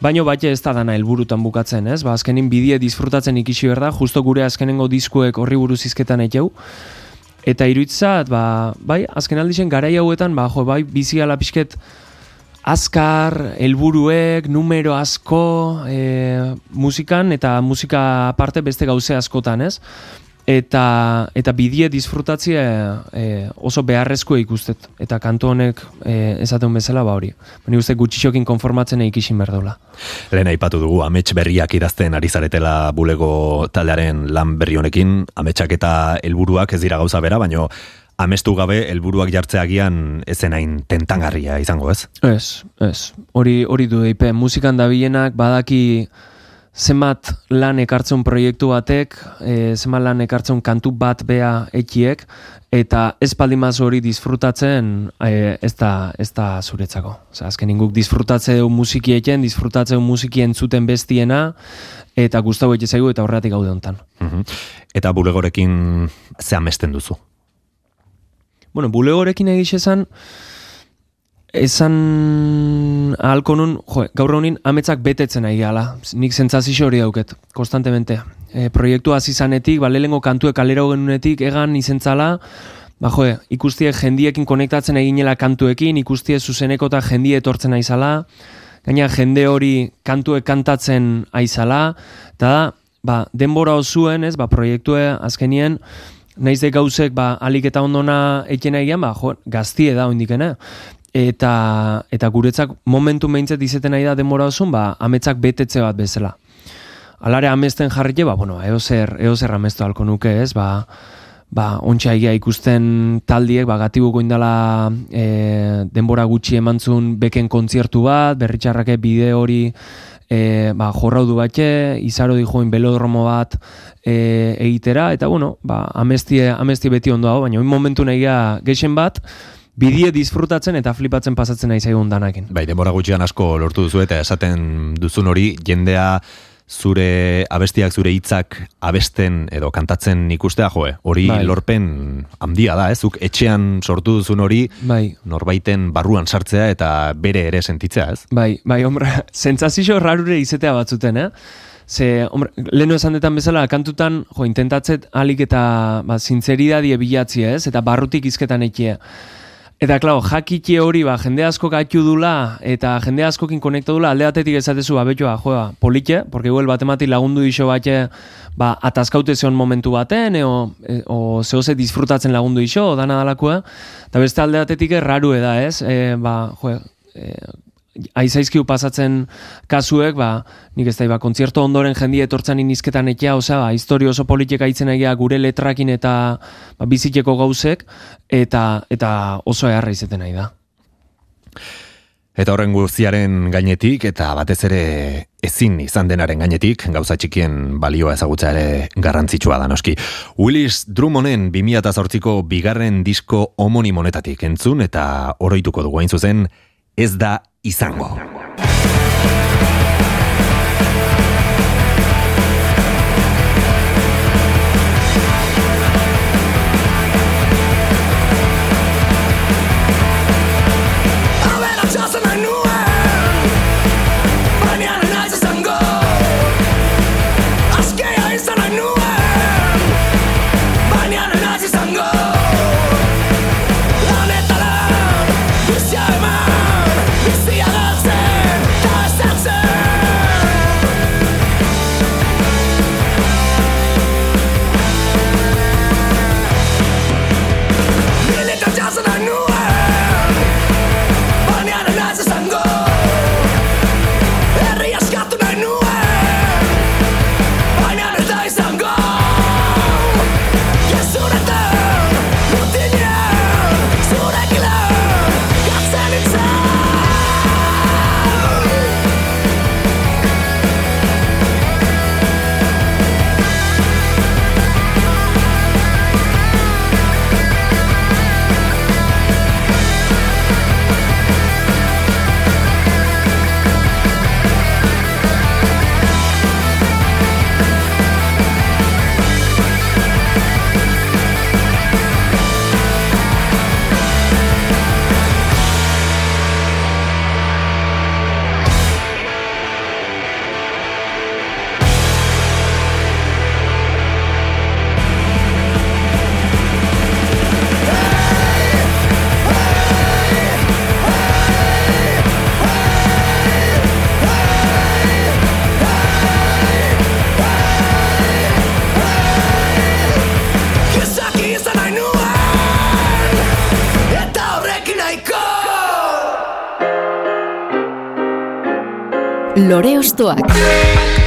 Baino bate ez da dana helburutan bukatzen, ez? Ba, azkenin bidie disfrutatzen ikisi behar da, justo gure azkenengo diskuek horri buruz izketan etxeu. Eta iruitzat, ba, bai, azken aldixen garai hauetan, ba, jo, bai, bizi ala pixket azkar, helburuek, numero asko, e, musikan eta musika aparte beste gauze askotan, ez? Eta, eta bidie disfrutatzea e, oso beharrezko ikustet. Eta kantu honek e, esaten bezala ba hori. Bani uste gutxixokin konformatzen ikisin behar daula. Lehen aipatu dugu, amets berriak idazten ari zaretela bulego taldearen lan berri honekin, ametsak eta helburuak ez dira gauza bera, baino amestu gabe helburuak jartzeagian ezen hain tentangarria izango ez? Ez, ez. Hori, hori du eipe, musikan dabilenak badaki zenbat lan ekartzen proiektu batek, e, zenbat lan ekartzen kantu bat bea ekiek, eta ez baldimaz hori disfrutatzen e, ez, da, ez da zuretzako. Osa, azken guk disfrutatze du musikieken, disfrutatze musiki entzuten bestiena, eta gustau etxe zaigu eta horretik gaude hontan. Mhm. Eta bulegorekin ze amesten duzu? Bueno, bulegorekin egiz esan, esan ahalko nun, jo, gaur honin ametzak betetzen ari gala. Nik zentzazio hori dauket, konstantemente. E, proiektu hasi zanetik, ba, lehengo kantuek kalera genunetik, egan izentzala, ba, jo, ikustie jendiekin konektatzen eginela kantuekin, ikustie zuzeneko eta jendie etortzen aizala, gaina jende hori kantuek kantatzen aizala, eta da, ba, denbora osuen, ez, ba, proiektue azkenien, naiz de gauzek ba, alik eta ondona eken egian, ba, jo, gaztie da oindikena. Eta, eta guretzak momentu meintzet izeten nahi da denbora osun, ba, ametzak betetze bat bezala. Alare amesten jarri ba, bueno, eozer, eozer amestu halko nuke, ez, ba, ba, ontsa egia ikusten taldiek, ba, gatibuko indala e, denbora gutxi emantzun beken kontziertu bat, berritxarrake bide hori e, ba, jorraudu batxe, izaro di join belodromo bat e, egitera, eta bueno, ba, amestie, amestie beti ondo hau, baina oin momentu nahiga geixen bat, bidie disfrutatzen eta flipatzen pasatzen nahi zaigun danakin. Bai, denbora gutxian asko lortu duzu eta esaten duzun hori, jendea zure abestiak, zure hitzak abesten edo kantatzen ikustea, joe, hori Bai. lorpen handia da, ezuk etxean sortu duzun hori Bai, norbaiten barruan sartzea eta bere ere sentitzea, ez? bai, bai, hombre, sentsazio rarure izetea batzuten, eh? Ze, hombre, lehenu esan detan bezala, kantutan, jo, intentatzet alik eta, ba, zintzeridadie bilatzi, ez? Eta barrutik izketan ekie. Eta, klaro, jakitxe hori, ba, jende asko gaitu dula, eta jende askokin konektu dula, alde batetik ezatezu, ba, betxoa, joa, politxe, porque igual batematik lagundu iso batxe, ba, ataskaute zeon momentu baten, eo, e, o zehose disfrutatzen lagundu iso, dana dalakua, eta beste alde batetik errarue da, ez? E, ba, jo, e, aizaizkiu pasatzen kasuek, ba, nik ez da, ba, kontzierto ondoren jendia etortzen inizketan ekia, osea, ba, historio oso politika aitzen egia gure letrakin eta ba, biziteko gauzek, eta, eta oso eharra izeten nahi da. Eta horren guztiaren gainetik, eta batez ere ezin izan denaren gainetik, gauza txikien balioa ezagutza ere garrantzitsua da noski. Willis Drummonden 2008ko bigarren disko homonimonetatik entzun, eta oroituko dugu hain zuzen, ez da izango. Lore Ostoak.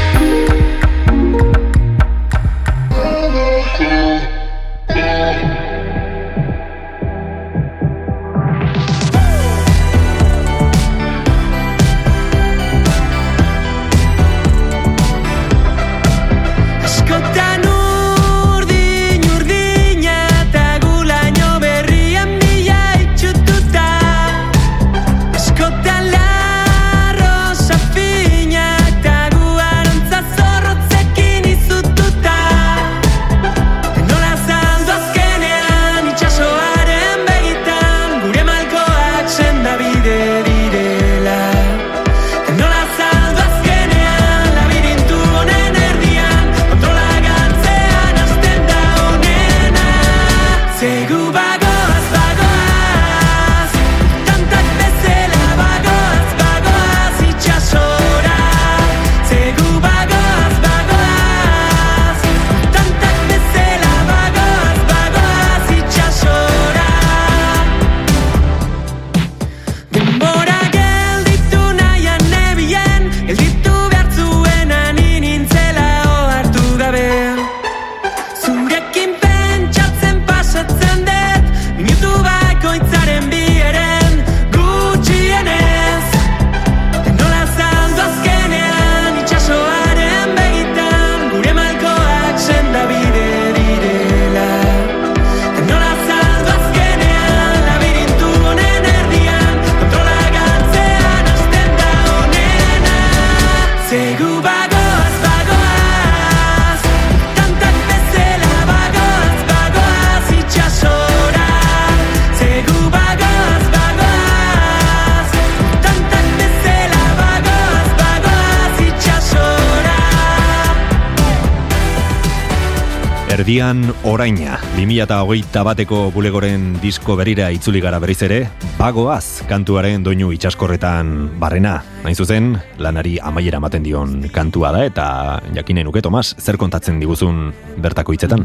Erdian oraina, 2008 bateko bulegoren disko berira itzuli gara berriz ere, bagoaz kantuaren doinu itxaskorretan barrena. Hain zuzen, lanari amaiera ematen dion kantua da eta jakinen uke, Tomas, zer kontatzen diguzun bertako hitzetan?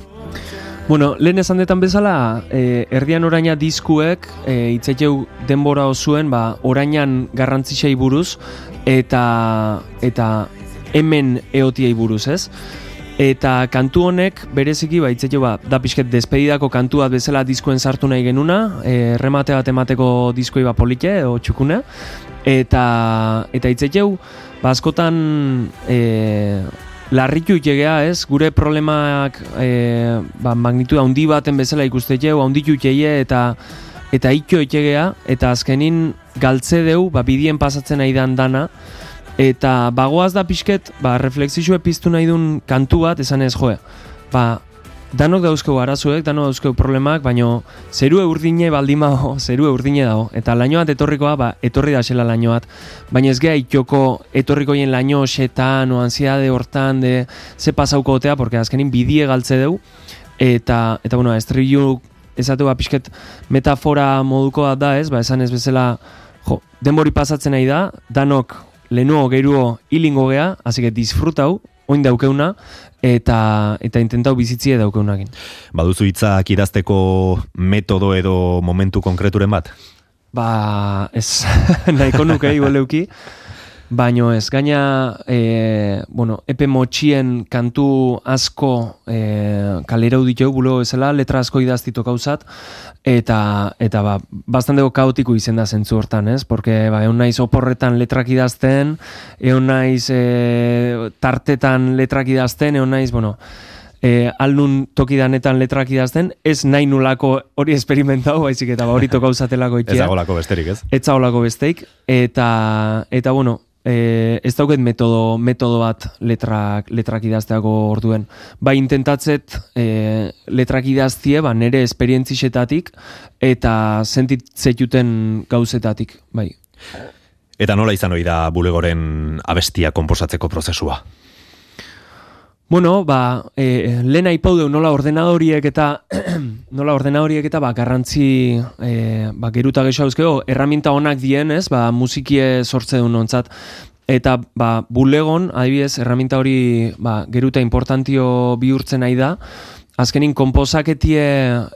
Bueno, lehen esan detan bezala, e, erdian oraina diskuek e, itzeteu denbora osuen, ba, orainan garrantzisei buruz eta eta hemen eotiei buruz, ez? Eta kantu honek bereziki ba itzeteu ba da pixket despedidako kantu bat bezala diskuen sartu nahi genuna, e, remate bat emateko diskoi ba polite edo txukune. Eta eta itzeteu ba askotan e, larritu itegea, ez? Gure problemak e, ba, magnituda handi baten bezala ikuste jau, handitu iteie eta eta itxo itegea, eta azkenin galtze deu, ba, bidien pasatzen nahi dan dana, eta bagoaz da pixket, ba, reflexizue piztu nahi duen kantu bat, esan ez joe, ba, danok dauzkeu arazuek, danok dauzkeu problemak, baino zerue urdine baldima dago, zerue urdine dago. Eta laino bat etorrikoa, ba, etorri da zela laino bat. Baina ez geha itxoko etorrikoien laino setan, o ansiade hortan, de ze pasauko otea, porque azkenin bidie galtze deu. Eta, eta bueno, estribilu ezatu ba, pixket metafora moduko bat da, ez? Ba, esan ez bezala, jo, denbori pasatzen nahi da, danok lehenuo gehiruo hilingo gea, así que disfrutau, oin daukeuna, eta eta intentau bizitzie daukeunakin. Baduzu hitzak idazteko metodo edo momentu konkreturen bat? Ba, ez nahiko nuke igualeuki, baino ez, gaina, e, bueno, epe motxien kantu asko e, kalera ditu bulo ezela, letra asko idaztitu gauzat, eta, eta ba, bastanteko kaotiko izen da zentzu hortan, ez? Porque, ba, egon naiz oporretan letrak idazten, egon naiz e, tartetan letrak idazten, egon naiz, bueno, e, aldun tokidanetan letrak idazten, ez nahi nulako hori esperimentau, baizik eta ba, hori tokauzatelako Ez ikia. dagolako besterik, ez? Ez zaolako besteik, eta, eta bueno, e, ez dauket metodo, metodo bat letrak, letrak idazteako orduen. Ba, intentatzet e, letrak idaztie, ba, nire esperientzisetatik, eta sentitzetuten gauzetatik, bai. Eta nola izan ohi da bulegoren abestia konposatzeko prozesua? Bueno, ba, e, lehen aipaudu nola ordenadoriek eta nola ordenadoriek eta ba, garrantzi e, ba, geruta gexo hauzkeo, erraminta onak dien, ez, ba, musikie sortze duen ontzat. Eta ba, bulegon, adibidez, erraminta hori ba, geruta importantio bihurtzen nahi da, azkenin komposaketie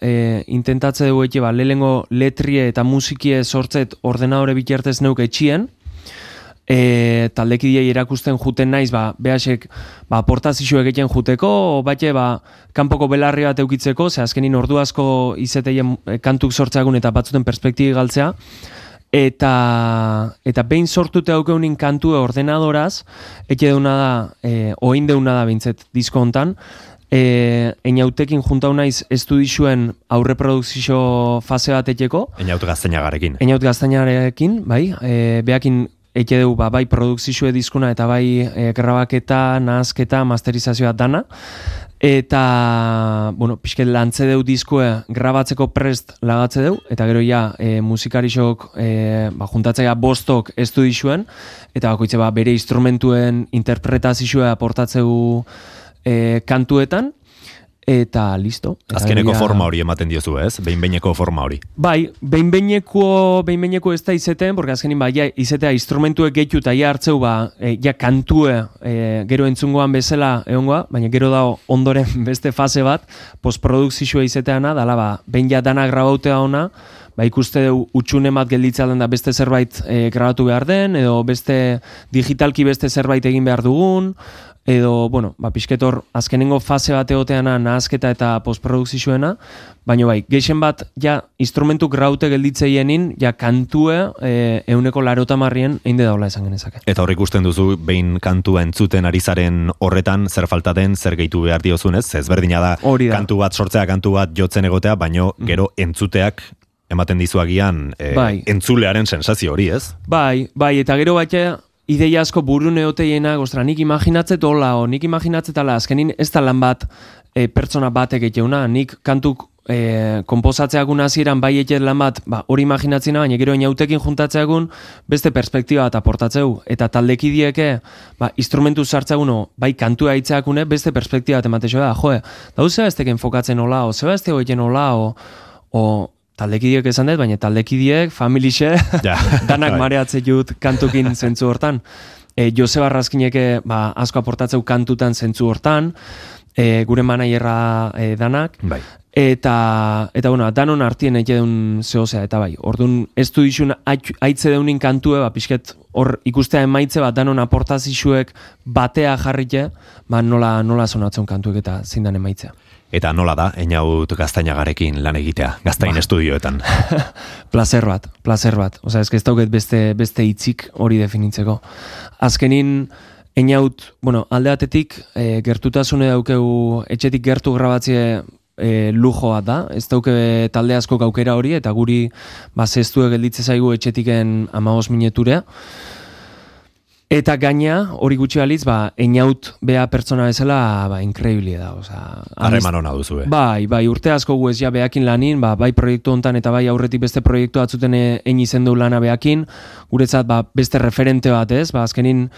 e, intentatze dugu eke, ba, lehengo letrie eta musikie sortzet ordenadore bitartez neuk etxien, e, taldekidiei erakusten juten naiz, ba, behasek, ba, aportazio egiten juteko, bate, ba, kanpoko belarri bat eukitzeko, ze azkenin ordu asko izeteien e, kantuk sortzeagun eta batzuten perspektibi galtzea, eta eta behin sortute daukeunin kantue ordenadoraz, eke deuna da, e, oin deuna da bintzet disko hontan, e, einautekin juntau naiz estudixuen aurreprodukzio fase bat eteko, Einaut gaztainagarekin. Einaut gaztainarekin, bai, e, beakin eke dugu, ba, bai produkzizue diskuna eta bai e, grabaketa, nahazketa, masterizazioa dana. Eta, bueno, pixket lantze deu diskue grabatzeko prest lagatze deu, eta gero ja e, musikarixok e, ba, juntatzea bostok estudixuen, eta bakoitze ba, bere instrumentuen interpretazioa aportatzeu e, kantuetan, eta listo. Eta Azkeneko forma hori ematen diozu, ez? Behin-behineko forma hori. Bai, behin-behineko behin ez da izeten, porque azkenin ba, ja, izetea instrumentuek gehitu eta ja hartzeu ba, e, ja kantue e, gero entzungoan bezala egongoa, baina gero da ondoren beste fase bat, postprodukzioa izeteana, dala ba, behin ja dana grabautea ona, ba, ikuste du utxune bat gelditzalen da beste zerbait e, grabatu behar den, edo beste digitalki beste zerbait egin behar dugun, edo, bueno, ba, pixketor azkenengo fase bat egoteana nahazketa eta postprodukzioena, baina bai, geixen bat, ja, instrumentu graute gelditzeienin, ja, kantue e, euneko larotamarrien einde daula esan genezake. Eta hor ikusten duzu, behin kantua entzuten ari zaren horretan, zer falta den, zer gehitu behar diozunez, ez berdina da, Hori da. Kantu bat sortzea, kantu bat jotzen egotea, baino gero entzuteak ematen dizuagian e, Bai. entzulearen sensazio hori, ez? Bai, bai, eta gero baita ideia asko burune oteienak, ostra, nik imaginatzet hola, o nik imaginatzet ala, azkenin ez da lan bat e, pertsona batek eteuna, nik kantuk e, komposatzeagun hasieran bai eket lan bat, ba, hori imaginatzena, baina gero inautekin juntatzeagun beste perspektiba bat aportatzeu. Eta taldekidieke, ba, instrumentu sartzeaguno, bai kantua hitzeakune, beste perspektiba bat ematexo da, joe, dauze ez teken enfokatzen hola, o zeba ez teko egiten hola, o, o taldekidiek esan dut, baina taldekidiek, familixe, Ja. danak Bai. mareatze jut kantukin zentzu hortan. E, Joseba Raskineke ba, asko aportatzeu kantutan zentzu hortan, e, gure manaierra e, danak, Bai. eta, eta bueno, danon artien eke deun zehozea, eta bai, orduan ez du isun ait- aitze deunin kantue, ba, pixket hor ikustea emaitze bat danon aportazioek batea jarrite, ba, nola, nola sonatzen kantuek eta zindan emaitzea. Eta nola da, einaut gaztainagarekin lan egitea, gaztain Ba. estudioetan. placer bat, placer bat. Osea, eske ez dauket beste, beste hitzik hori definitzeko. Azkenin, einaut, bueno, alde batetik, e, gertutasune daukegu etxetik gertu grabatzie e, lujoa da, ez dauke talde asko aukera hori, eta guri ba, zeztue gelditze zaigu etxetiken amagos mineturea. Eta gaina, hori gutxi balitz, ba, einaut bea pertsona bezala, ba, increíble da, osea. Harreman ona duzu, eh? Bai, bai, urte asko gu ez ja behakin lanin, ba, bai proiektu hontan eta bai aurretik beste proiektu batzuten egin izen du lana behakin, guretzat ba, beste referente bat ez, ba, azkenin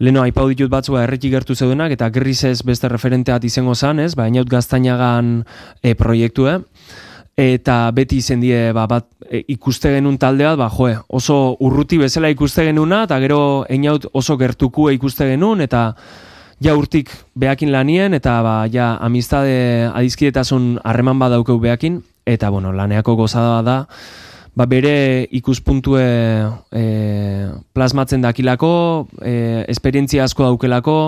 leno aipau ditut batzua erreki gertu zeudenak, eta gerriz ez beste referente bat izango zan, ez, ba, inaut gaztainagan e, proiektue, eta beti izen die ba, bat e, ikuste genuen talde bat, ba, joe, oso urruti bezala ikuste genuna, eta gero einaut oso gertukue ikuste genuen, eta ja urtik behakin lanien, eta ba, ja amistade adizkidetasun harreman bat daukeu behakin, eta bueno, laneako gozada da, ba, bere ikuspuntue e, plasmatzen dakilako, e, esperientzia asko daukelako,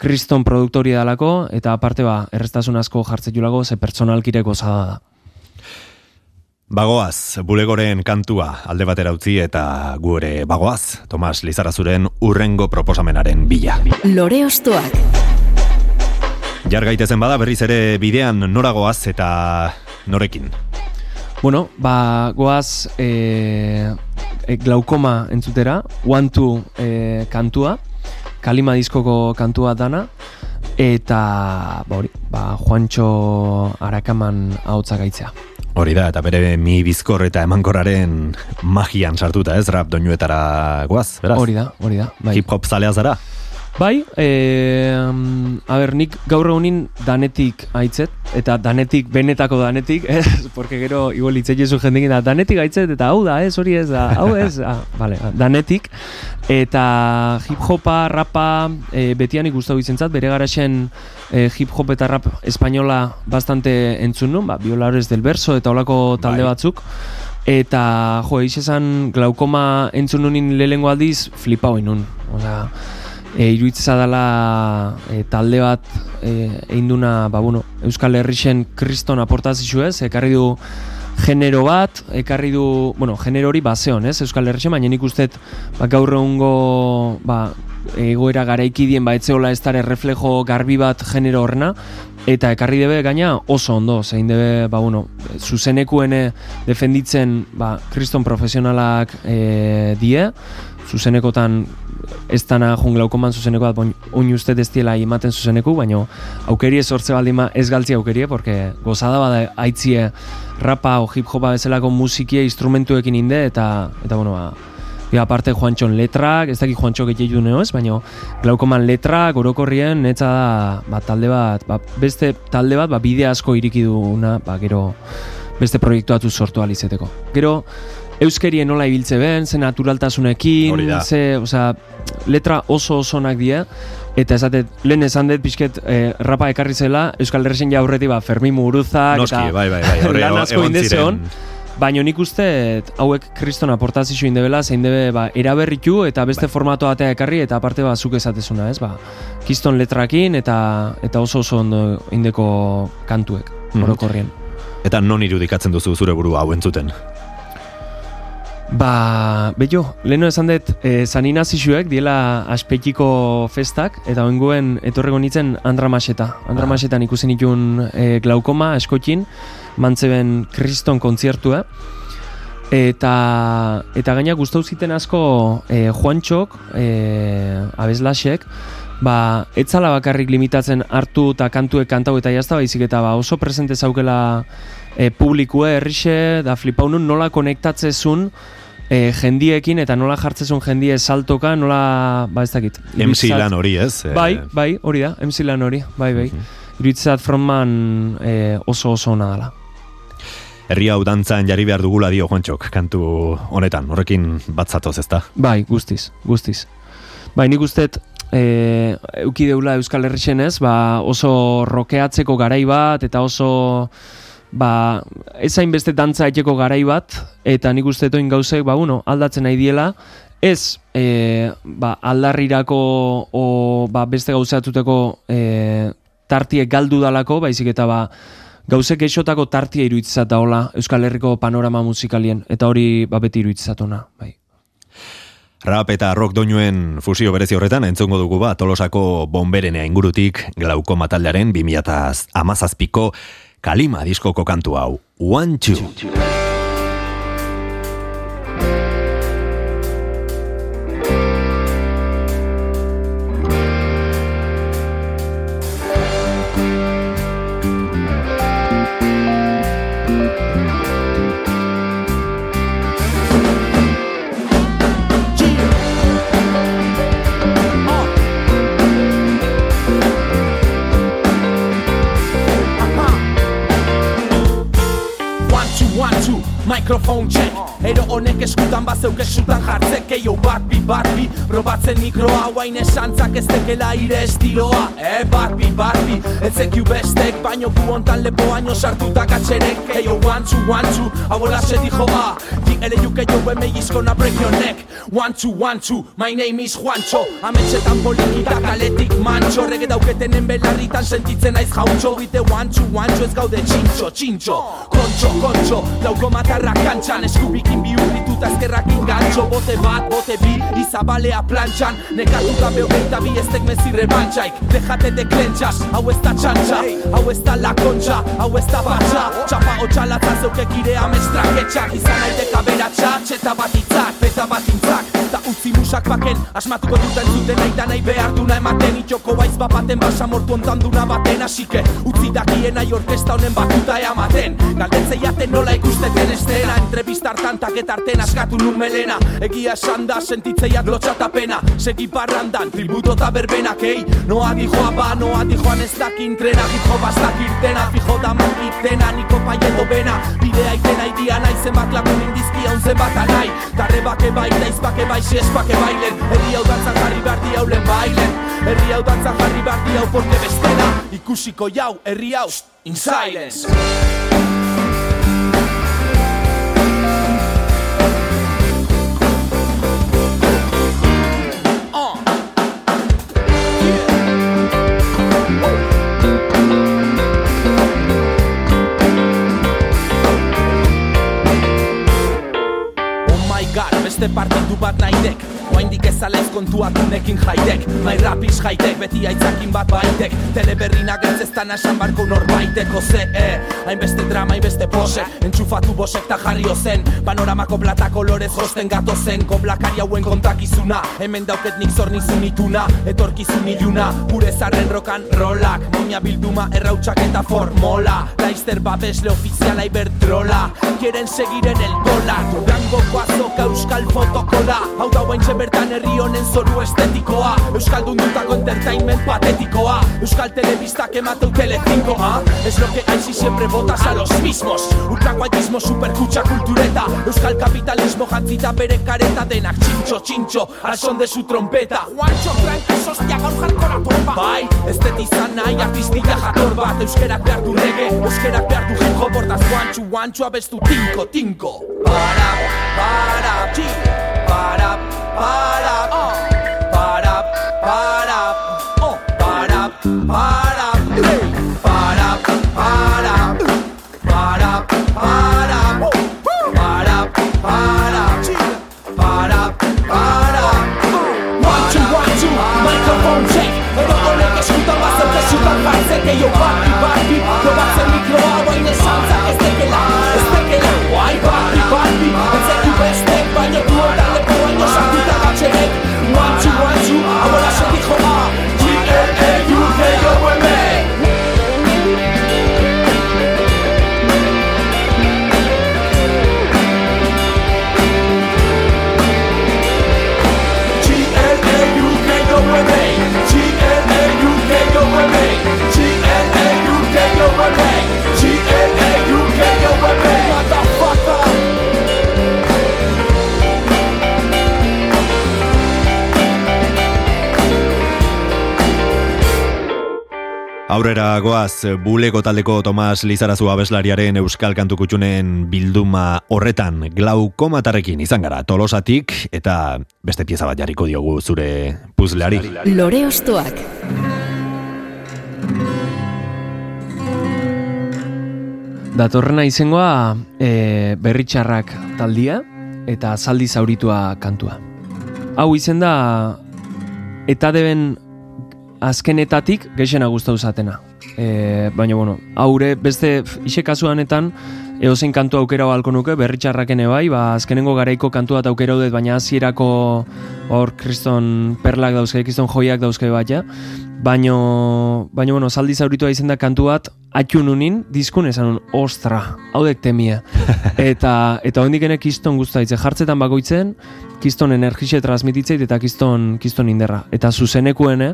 kriston produktori dalako, eta aparte ba, errestasun asko jartzetulako, ze pertsonalkire gozada da. Bagoaz, bulegoren kantua alde batera utzi eta gu ere bagoaz, Tomas Lizarazuren urrengo proposamenaren bila. Lore Ostoak. Jar gaitezen bada berriz ere bidean noragoaz eta norekin. Bueno, ba, goaz e, e, glaukoma entzutera, one two e, kantua, kalima diskoko kantua dana, eta ba, hori, ba, Juancho Arakaman ahotsa gaitzea. Hori da, eta bere mi bizkor eta emankorraren magian sartuta, ez, rap doinuetara goaz, beraz? Hori da, hori da. Bai, Hip hop zalea zara? Bai e, a ber, nik gaur egunin danetik aitzet, eta danetik, benetako danetik, ez, porque gero igual itzeiezu jendekin da, danetik aitzet, eta hau da, ez, hori ez, da, hau ez, ah, vale, danetik, eta hip-hopa, rapa, e, betian ikustau izentzat, bere garaxen e, hip-hop eta rap espainola bastante entzun nun, ba, Violores del Verso eta olako talde Bai. batzuk, Eta, jo, eiz esan glaukoma entzun nunin lehengo aldiz, flipa hoi nun. Osa, e, iruitza dela e, talde bat e, einduna, ba, bueno, Euskal Herrixen kriston aportazio ez, ekarri du genero bat, ekarri du, bueno, genero hori baseon, ez, Euskal Herrixen, baina nik uste ba, gaur egungo, ba, egoera garaikidien ba etzeola ez dara reflejo garbi bat genero horrena, eta ekarri debe gaina oso ondo, zein debe, ba, bueno, zuzenekuen eh, defenditzen, ba, kriston profesionalak e, die, zuzenekotan ez dana junglaukoman zuzeneko bat, boin- oin uste ez ematen zuzeneku, baina aukerie sortze baldima ez galtzi aukerie, porque gozada bada aitzie rapa o hip hopa bezalako musikie instrumentuekin inde, eta, eta bueno, ba, Ja, aparte Juantxon letrak, ez dakit Juantxo gehiago neo ez, baina glaukoman letrak, orokorrien, netza da, ba, talde bat, ba, beste talde bat, ba, bide asko iriki duguna, ba, gero beste proiektu sortu alizeteko. Gero, euskerien nola ibiltze ben, ze naturaltasunekin, ze, osea, letra oso oso onak die, eta esatet, lehen esan dut pixket eh, rapa ekarri zela, Euskal Herresen ja aurretik ba, Fermin Muruzak, Noski, eta bai, bai, bai, horre lan asko ziren. Baina nik uste hauek kriston aportazio indebela, zein debe ba, eraberritu eta beste Bai. formato batea ekarri eta aparte ba, zuk esatezuna, ez? Ba, kiston letrakin eta eta oso oso ondo indeko kantuek, Mhm. orokorrien. Eta non irudikatzen duzu zure burua hau entzuten? Ba, bello, leheno esan dut, e, San Inazixuek diela aspetiko festak, eta oinguen etorrego nintzen Andramaseta. Andramasetan ikusen itun e, glaukoma, eskotin, mantzeben kriston kontzertua. Eta, eta gaina gustau ziten asko e, Juantxok, e, abeslasek, ba, etzala bakarrik limitatzen hartu eta kantuek kantau eta jazta baizik eta ba, oso presente zaukela e, publikue errixe, da flipaunun nola konektatzezun e, jendiekin eta nola jartzezun jendie saltoka, nola, ba ez dakit. MC lan hori, ez? Eh, Bai, bai, hori da, MC lan hori, bai, bai. Iruditzat frontman e, oso oso ona dela. Herri hau dantzan jarri behar dugula dio Juantxok, kantu honetan, horrekin bat zatoz, ezta? Bai, guztiz, guztiz. Bai, nik usteet, e, euki deula Euskal Herrixen ez, ba, oso rokeatzeko garai bat, eta oso, ba, ez hainbeste dantza etxeko garai bat, eta nik usteet oin gauzek, ba, bueno, aldatzen nahi diela, ez e, ba, aldarrirako o ba, beste gauzatuteko e, tartiek galdu dalako, baizik eta ba, gauzek esotako tartia iruditzat daola Euskal Herriko panorama musikalien, eta hori ba, beti iruditzatuna, bai. Rap eta rock doinuen fusio berezi horretan entzungo dugu bat Tolosako bomberenea ingurutik glauko mataldearen 2000 amazazpiko kalima diskoko kantu hau. One, two. Microphone check Ero honek eskutan bazeuk esutan jartzek Eio bat bi, bat bi, probatzen mikroa Guain esantzak ez tekela ire estiloa. Eh, bat bi, bat bi, ez zekiu bestek Baino gu hontan lepoaino sartutak atxerek Eio one, two, one, two, abola se dijo a Di ele yuke jo eme gizkona break your neck. One, two, one, two, my name is Juancho. Ametxetan polikita kaletik mancho. Rege dauketenen belarritan sentitzen naiz jauntxo. Bite one, two, one, two, ez gaude txintxo, txintxo. Kontxo, kontxo, lauko matarrak kantxan Bihurrituta ezkerrakin gantxo Bote bat, bote bi, izabalea plantxan. Nekatu gabe hogeita bi eztek mezi rebantxaik Dejate de klentzas, hau ez da txantxa Hau ez da la kontxa, hau ez da batxa. Txapa hotxalatza zeukek ire amestraketxak Izan naiteka beratxa, txeta bat itzak, beta bat intzak. Da utzi musak baken, asmatuko duten zuten nahi da nahi behar duna ematen. Itxoko baiz bapaten basa mortu ontan duna baten. Asike, utzi dakien nahi orkesta honen batuta eamaten Galdetzei jaten nola ikusteten estena Entrevistar tantak eta arten askatu nun melena. Egia esan da sentitzeiak lotxatapena. Segi parrandan, tributo eta berbenak, ei. Noa dijoa ba, noa dijoan ez dakin trena. Dijo bastak irtena, fijo da makitena Niko paieto bena, bidea itena idia nahi. Zenbat lagun indizkia un zenbat anai. Tarrebake bai, daizpake bai, siespake bailen. Herri hau dantzan jarri behar di haulen bailen. Herri hau dantzan jarri behar di hau porque bestela Ikusiko jau, herri hau, in silence beste partidu bat naidek Oaindik ezalez kontuatunekin jaidek Mai rapis jaitek, beti aitzakin bat baitek. Teleberrinak ez ez tan esan barko norbaiteko ze eh, Hainbeste drama, hainbeste pose. Entxufatu bosek ta jarri ozen. Panoramako plata kolorez josten gato zen Koblakari hauen kontakizuna. Hemen dauket nik zornizun ituna. Etorkizun iluna. Gure zarren rokan rolak. Moña bilduma errautsak eta formola. Laizter babesle ofiziala iberdrola. Quieren seguir en el dólar Durangoko azoka euskal fotokola. Hau da guaintxe bertan herri honen zoru estetikoa. Euskaldun dutako entertainment patetikoa. Euskal telebistak emateu telecinco ah? Es lo que hay si siempre votas a los mismos. Ultraguaitismo, superkutxa kultureta. Euskal kapitalismo jantzita bere kareta Denak. Txintxo, txintxo, al son de su trompeta. Juancho, trankes, hostia, gaur jarkora torba Bai, estetizan nahi artistia jator bat. Euskerak behar du rege, euskerak behar du hip hop. Hortaz guantxu, abestu tinko, tinko. Para, para, para, para, oh. para, para, oh. para, para, hey. para, para, para, Aurrera goaz, buleko taldeko Tomas Lizarazu abeslariaren Euskal Kantu Kutxunen bilduma horretan glaukomatarrekin izan gara tolosatik eta beste pieza bat jarriko diogu zure puzleari. Lore Ostoak. Datorrena izengoa e, berritxarrak taldia eta zaldi zauritua kantua. Hau izen da eta deben azkenetatik geixena gustau zatena. E, baina, bueno, haure beste ise kasuanetan eozein kantu aukera balko nuke, berritxarraken bai, ba, azkenengo garaiko kantu bat aukera dut, baina hasierako hor kriston perlak dauzke, kriston joiak dauzke bat, ja. Baino, baino, bueno, zaldi zauritua izen da kantu bat, atxun unin, diskun esan un, ostra, hau dek temia. eta, eta hondik ene kiston guztaitze, jartzetan bakoitzen, kiston energixe transmititzeit eta kiston, kiston inderra. Eta zuzenekuene,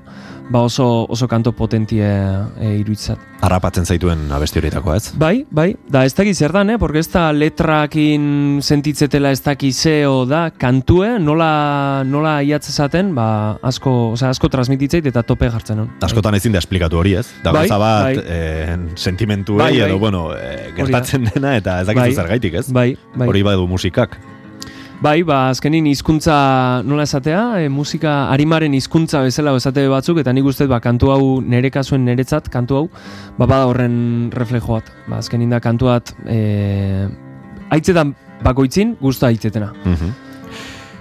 ba oso, oso kanto potentie e, iruitzat. Harrapatzen zaituen abesti horietakoa ez? Bai, bai, da ez dakit zer dan, eh? Porque ez da letrakin sentitzetela ez dakit zeo da kantue, nola, nola iatz esaten, ba, asko, osea, asko transmititzeit eta tope jartzen hon. Askotan ezin da esplikatu hori ez? Da Bai, bat bai. eh, sentimentu Bai, bai. bueno, eh, gertatzen dena eta ez dakizu Bai. zergaitik ez? Bai, bai. Hori badu musikak. Bai, ba, azkenin hizkuntza nola esatea, e, musika arimaren hizkuntza bezala esate batzuk, eta nik uste ba, kantu hau nere kasuen neretzat, kantu hau, ba, bada horren reflejo bat. Ba, azkenin da kantu bat, e, aitzetan bakoitzin, guzta aitzetena. Mhm.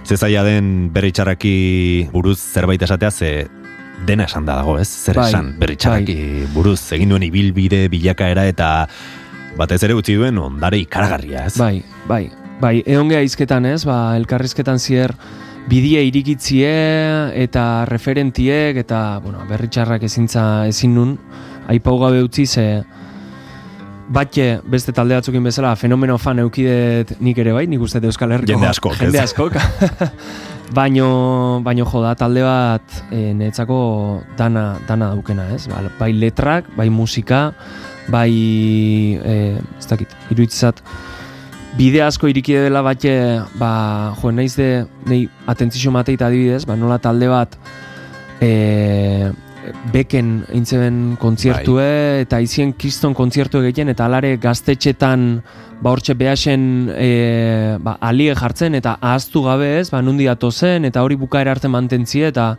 Ze zaila den berritxarraki buruz zerbait esatea, ze dena esan da dago, ez? Zer Bai, esan berritxarraki buruz egin duen ibilbide bilakaera eta batez ere utzi duen ondare ikaragarria, ez? Bai, bai, bai, egon geha izketan ez, ba, elkarrizketan zier bidie irikitzie eta referentiek eta, bueno, berritxarrak ezintza ezin nun, aipau gabe utzi ze batxe beste talde batzukin bezala fenomeno fan eukidet nik ere bai, nik uste Euskal Herriko Jende askok, ez? jende askok. baino, baino jo da talde bat e, netzako dana, dana daukena, ez? Ba, bai letrak, bai musika, bai e, ez dakit, iruitzat bide asko iriki dela batxe, ba, jo, naiz de, nei atentzio mateit adibidez, ba, nola talde bat e, beken eintzeben kontzertue eta izien kiston kontzertu egiten eta alare gaztetxetan ba hortxe behasen e, ba, alie jartzen eta ahaztu gabe ez, ba nundi zen eta hori bukaera arte mantentzie eta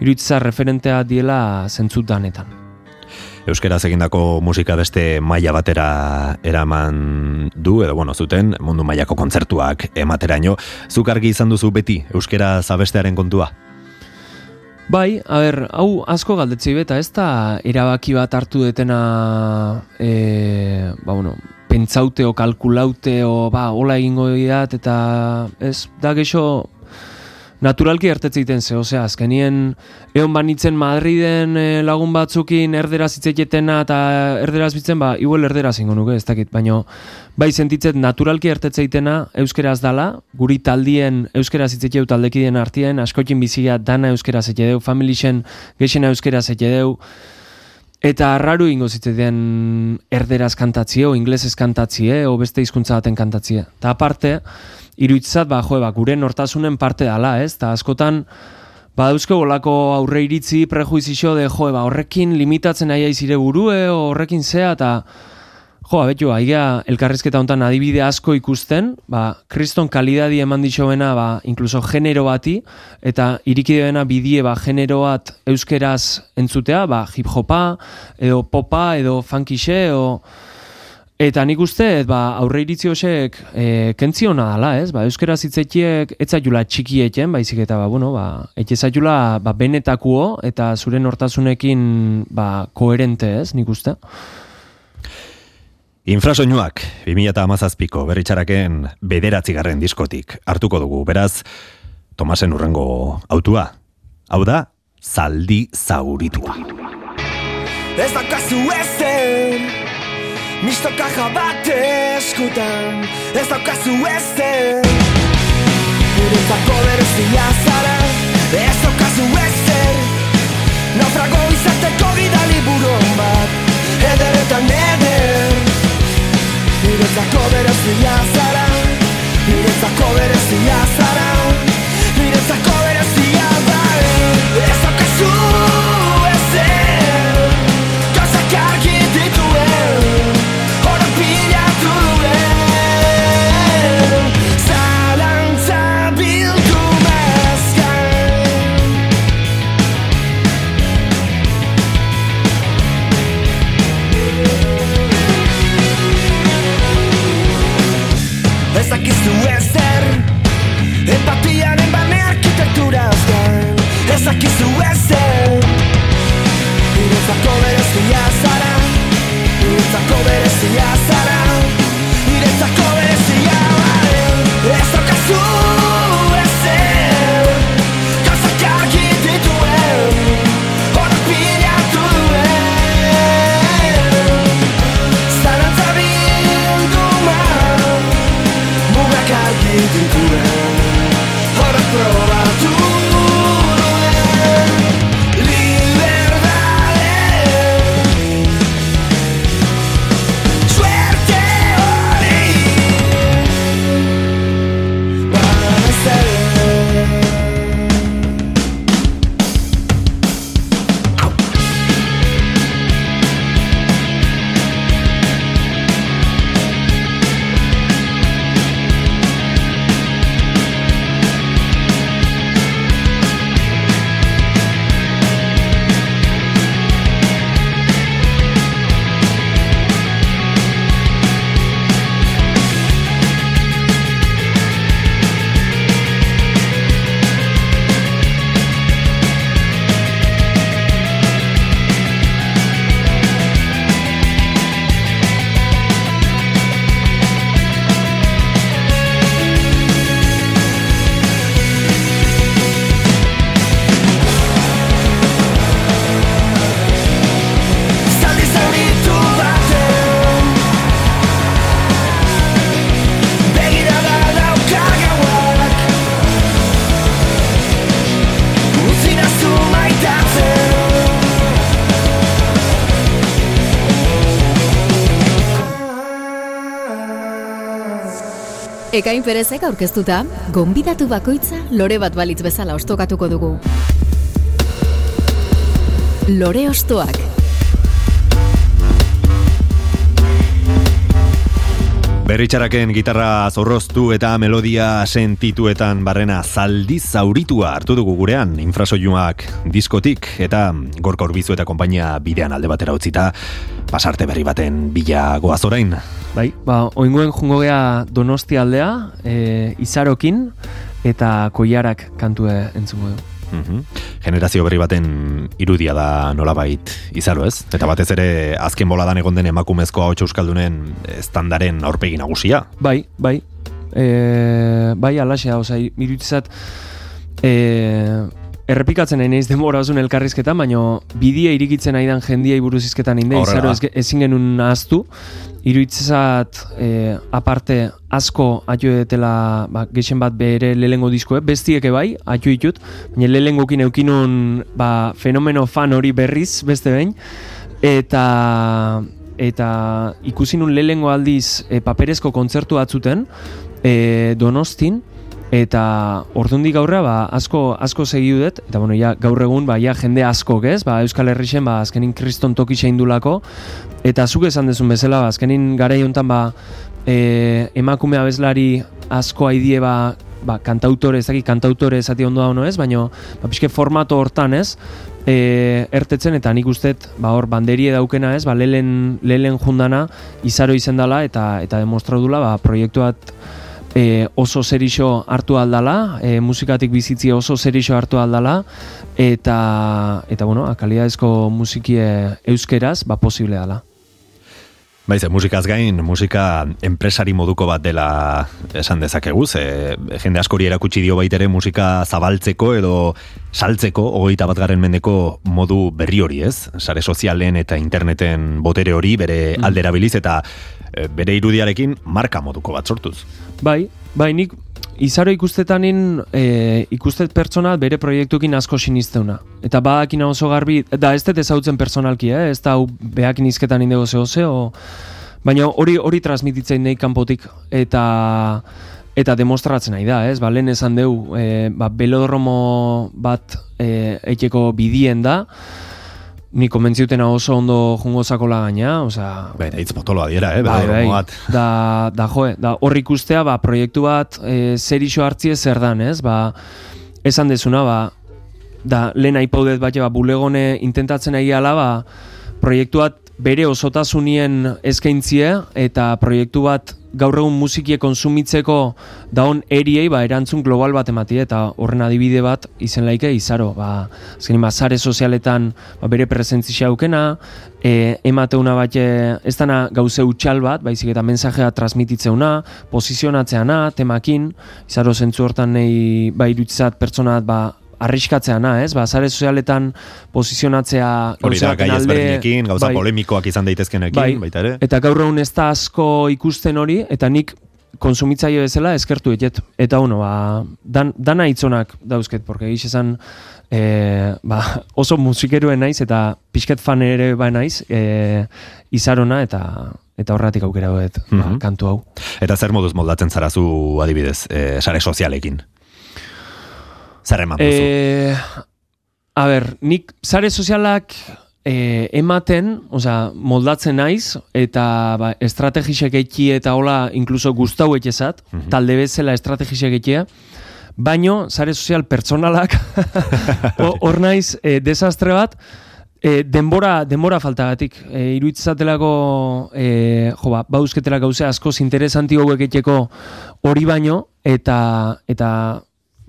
iruditza referentea diela zentzut danetan. Euskeraz egindako musika beste maila batera eraman du, edo bueno, zuten mundu mailako kontzertuak emateraino. Zuk argi izan duzu beti Euskera zabestearen kontua? Bai, a ber, hau asko galdetzei beta, ez da erabaki bat hartu detena, e, ba, bueno, pentsaute o kalkulaute o, ba, hola egingo didat, eta ez, da geixo naturalki ertetzeiten ze, osea, azkenien egon banitzen Madriden e, lagun batzukin erderaz hitzetetena eta erderaz bitzen, ba, igual erderaz ingo nuke, ez dakit, baino bai sentitzet naturalki ertetzeitena euskeraz dala, guri taldien euskeraz hitzeteu taldekideen artien, askotin bizia dana euskeraz etxedeu, familixen geixena euskeraz etxedeu, Eta arraru ingo zitzeten erderaz kantatzie, o inglesez kantatzie, o beste hizkuntza baten kantatzie. Eta aparte, iruitzat, ba, jo, ba, gure nortasunen parte dala, ez? Eta askotan, ba, dauzko bolako aurre iritzi prejuizio de, jo, ba, horrekin limitatzen aia izire burue, horrekin zea, eta, jo, abetu, aia elkarrizketa hontan adibide asko ikusten, ba, kriston kalidadi eman ditxoena, ba, inkluso genero bati, eta irikideena bidie, ba, genero bat euskeraz entzutea, ba, hip-hopa, edo popa, edo funkixe, edo... Eta nik uste, ba, aurre iritzi hosek e, kentziona dala, ez? Ba, euskera zitzetiek etzaiula txikieten, baizik eta, ba, bueno, ba, etxezaiula ba, benetakuo eta zure nortasunekin ba, koherente, ez? Nik uste. Infrasoinuak, 2008ko berritxaraken bederatzigarren diskotik hartuko dugu, beraz, Tomasen urrengo autua. Hau da, zaldi zauritua. Ez daukazu ezer Misto kaja bat eskutan Ez daukazu ezer Guretzako berezia zara Ez daukazu ezer Naufrago izateko gidali buron bat Ederetan eder Niretzako berezia zara Niretzako berezia zara Niretzako berezia bai Ez Empatiaren bane arkitekturaz gain Ez dakizu ezer. Niretzako berezia zara Niretzako berezia zara Ekain Perezek aurkeztuta, gonbidatu bakoitza lore bat balitz bezala ostokatuko dugu. Lore ostoak. Berritxaraken gitarra zorroztu eta melodia sentituetan barrena zaldi zauritua hartu dugu gurean infrasoinuak diskotik eta gorka urbizu eta konpainia bidean alde batera utzita pasarte berri baten bila goaz orain. Bai, ba, oinguen jungo gea donosti aldea, e, izarokin eta koiarak kantue entzungo du. Mhm. Generazio berri baten irudia da nolabait izaro ez? Eta batez ere azken boladan egon den emakumezko hau euskaldunen estandaren aurpegi nagusia. Bai, bai. E, bai, alaxea, oza, iruditzat, e, errepikatzen nahi naiz denbora osun elkarrizketan, baino bidea irikitzen aidan jendiei buruz izketan inde, izaro ez, ezin genuen ahaztu, iruditzat e, aparte asko atio detela ba, gexen bat bere lehengo diskoe, bestieke bai, atio ditut, baina lehengokin eukinun ba, fenomeno fan hori berriz, beste behin, eta eta ikusi nun lehengo aldiz e, paperezko kontzertu batzuten e, Donostin eta ordundik gaurra ba, asko asko segi dut eta bueno ja gaur egun ba ja jende asko ez? Ba Euskal Herrixen ba azkenin kriston toki dulako eta zuk esan dezun bezala ba azkenin garai hontan ba e, emakume abeslari asko aidie ba ba, kantautore, ez dakit kantautore esati ondo da ez, baina ba, pixke formato hortan ez, e, ertetzen eta nik ustet ba, hor banderie daukena ez, ba, lelen, lelen jundana izaro izen dela eta, eta demostradula ba, proiektu bat e, oso zerixo hartu aldala, e, musikatik bizitzi oso zerixo hartu aldala, eta, eta bueno, kalidadezko musikie euskeraz, ba, posible dela. Baize, musikaz gain, musika enpresari moduko bat dela esan dezakegu, ze jende askori erakutsi dio baitere musika zabaltzeko edo saltzeko hogeita bat garen mendeko modu berri hori ez, sare sozialen eta interneten botere hori bere Mm. aldera biliz eta e, bere irudiarekin marka moduko bat sortuz. Bai, bai, nik izaro ikustetanin e, ikustet pertsona bere proiektukin asko sinizteuna. Eta badakina oso garbi, da ez dut ezautzen personalki, eh? ez da hau behakin izketan indego zeo zeo, baina hori hori transmititzen nahi kanpotik eta eta demostratzen nahi da, ez? Ba, lehen esan deu, e, ba, belodromo bat e, eiteko bidien da, ni konbentziutena oso ondo jungo zakola gaina, osea, Bai, hitz potoloa diera, eh, Bai, bai. bat. Da, da joe, da hor ikustea, ba, proiektu bat e, zer iso hartzie zer dan, ez? Ba, esan dezuna, ba, da, lehen aipaudet bat, ba, bulegone intentatzen ari ala, ba, proiektu bat bere osotasunien eskaintzie, eta proiektu bat gaur egun musikie konsumitzeko daon eriei ba, erantzun global bat ematie eta horren adibide bat izen laike izaro ba, azkenin ba, sare sozialetan ba, bere presentzia aukena e, emateuna bat ez dana gauze utxal bat baizik eta mensajea transmititzeuna posizionatzeana temakin. Izaro zentzu hortan nahi ba, irutzat pertsonat ba, arriskatzeana, ez? Ba, sare sozialetan da, gauza gai ezberdinekin, gauza bai. polemikoak izan daitezkenekin, Bai. baita ere. Eta gaur egun ez da asko ikusten hori, eta nik konsumitzaile bezala eskertu etet. Eta uno, ba, dan, dana hitzonak dauzket, porque egiz esan e, ba, oso musikeruen naiz, eta pixket fan ere ba naiz, e, izarona, eta eta horratik aukera dut ba, Mhm. kantu hau. Eta zer moduz moldatzen zarazu adibidez, e, sare sozialekin? Zer eman duzu? E, a ber, nik sare sozialak e, ematen, osea, moldatzen naiz, eta ba, estrategisek eki eta hola, inkluso gustau etxezat, talde bezala estrategisek ekia, baino, sare sozial pertsonalak, ho- hor naiz, e, desastre bat, e, denbora, denbora faltagatik. E, iruditzatelako, e, jo ba, bauzketela gauze askoz interesanti hauek etxeko hori baino, eta, eta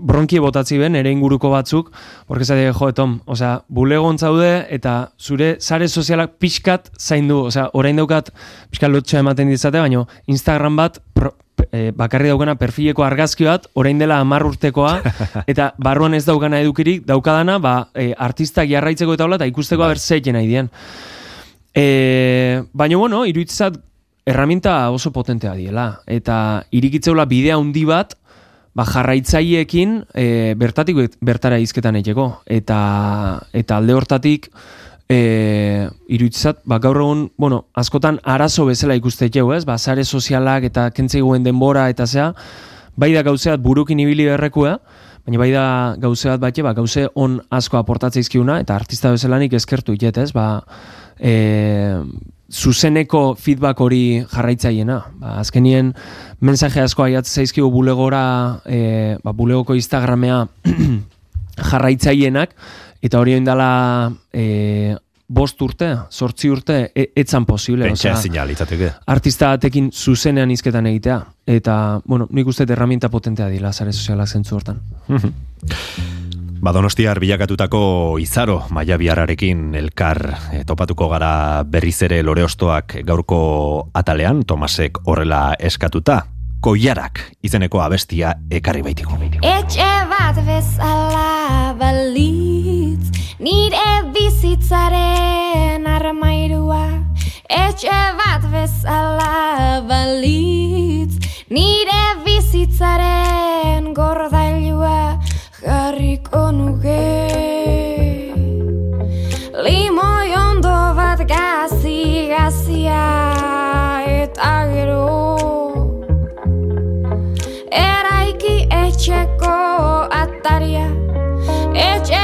bronkie botatzi ben, ere inguruko batzuk, porque zate, jo, Tom, osea, bulegon zaude, eta zure sare sozialak pixkat zaindu, osea, orain daukat, pixkat lotxa ematen dizate, baino, Instagram bat, pro, e, bakarri daukana perfileko argazki bat, orain dela hamar urtekoa, eta barruan ez daukana edukirik, daukadana, ba, e, artistak jarraitzeko eta hola, eta ikusteko aber zeiten nahi dien. E, baina, bueno, iruditzat, erraminta oso potentea diela, eta irikitzeula bidea handi bat, ba, jarraitzaileekin e, bertatik bertara izketan eiteko. Eta, eta alde hortatik, e, iruditzat, ba, gaur egun, bueno, askotan arazo bezala ikusteko, ez? Ba, sare sozialak eta kentzeguen denbora eta zea, bai da gauzeat burukin ibili berrekua, baina bai da gauzeat batxe, ba, gauze on asko aportatzeizkiuna, eta artista bezalanik eskertu iket, ez? Ba, e, zuzeneko feedback hori jarraitzaiena. Ba, azkenien mensaje asko aiat zaizkigu bulegora, e, ba, bulegoko Instagramea jarraitzaienak, eta hori indala e, bost urte, sortzi urte, e, etzan posible. Pentsa osea, ezin litzateke. artista batekin zuzenean izketan egitea. Eta, bueno, nik uste herramienta potentea dila, sare sozialak zentzu hortan. Badonostiar bilakatutako izaro maia biharrarekin elkar eh, topatuko gara berriz ere loreostoak gaurko atalean, Tomasek horrela eskatuta, koiarak izeneko abestia ekarri baitiko. Etxe bat bezala balitz Nire bizitzaren armairua. Etxe bat bezala balitz Nire bizitzaren gordailua Jarriko nuke Limoi ondo bat gazi gazia Eta gero. Eraiki etxeko ataria Etxe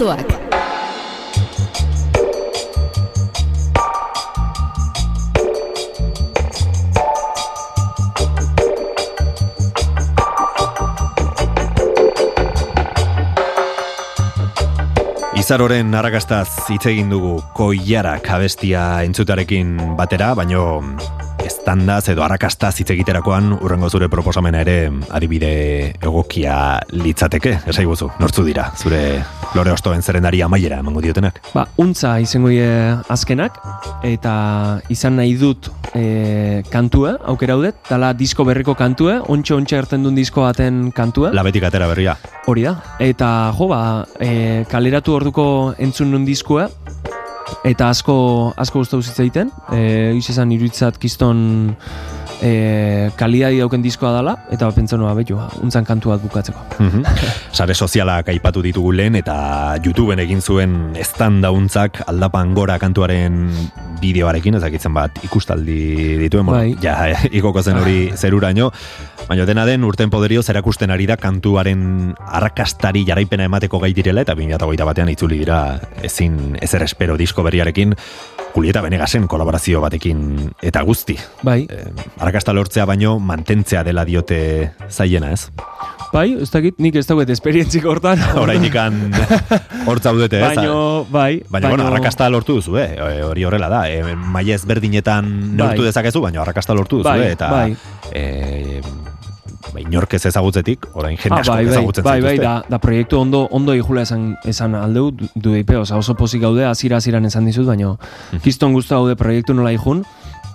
Lore Ostoak. Izaroren arrakastaz hitz egin dugu koiarak abestia entzutarekin batera, baino estandaz edo arrakastaz hitz egiterakoan urrengo zure proposamena ere adibide egokia litzateke, esai guzu, nortzu dira, zure lore ostoen zerendari amaiera emango diotenak. Ba, untza izango azkenak, eta izan nahi dut e, kantue, aukera haudet, dala disko berriko kantue, ontxe ontxe hartzen duen disko baten kantue. Labetik atera berria. Hori da. Eta jo, ba, e, kaleratu orduko entzun nun diskua, eta asko asko gustatu zitzaiten. Eh, izan iruditzat kiston e, kalidadi dauken diskoa dela, eta pentsa noa betu, untzan kantu bat bukatzeko. Mhm. Sare sozialak aipatu ditugu lehen eta YouTubeen egin zuen eztan dauntzak aldapan gora kantuaren bideoarekin, ezakitzen bat ikustaldi dituen, Bai. ja, ikoko zen hori zeruraino, baina dena den urten poderio zerakusten ari da kantuaren arrakastari jaraipena emateko gai direla eta 2008 batean itzuli dira ezin ezer espero disko berriarekin Julieta Benegasen kolaborazio batekin eta guzti. Bai, Eh, arrakasta lortzea baino mantentzea dela diote zaiena, ez? bai, ez dakit, nik ez dauket esperientzik hortan. Orainikan hor zaudete, ez? Baino, bai, Baina, bueno, arrakasta lortu duzu, eh? E, hori horrela da. E, maia ezberdinetan neurtu Bai. dezakezu, baina arrakasta lortu duzu, Bai, eh? Eta, bai. e, ba, inork ez ezagutzetik, orain jende Ah, asko bai, bai, ezagutzen bai, bai, da, da proiektu ondo ondo ijula esan, esan aldeu du, du eipe, oza, oso pozik gaude, azira aziran esan dizut, baina Mhm. kiston guztu gaude proiektu nola ijun,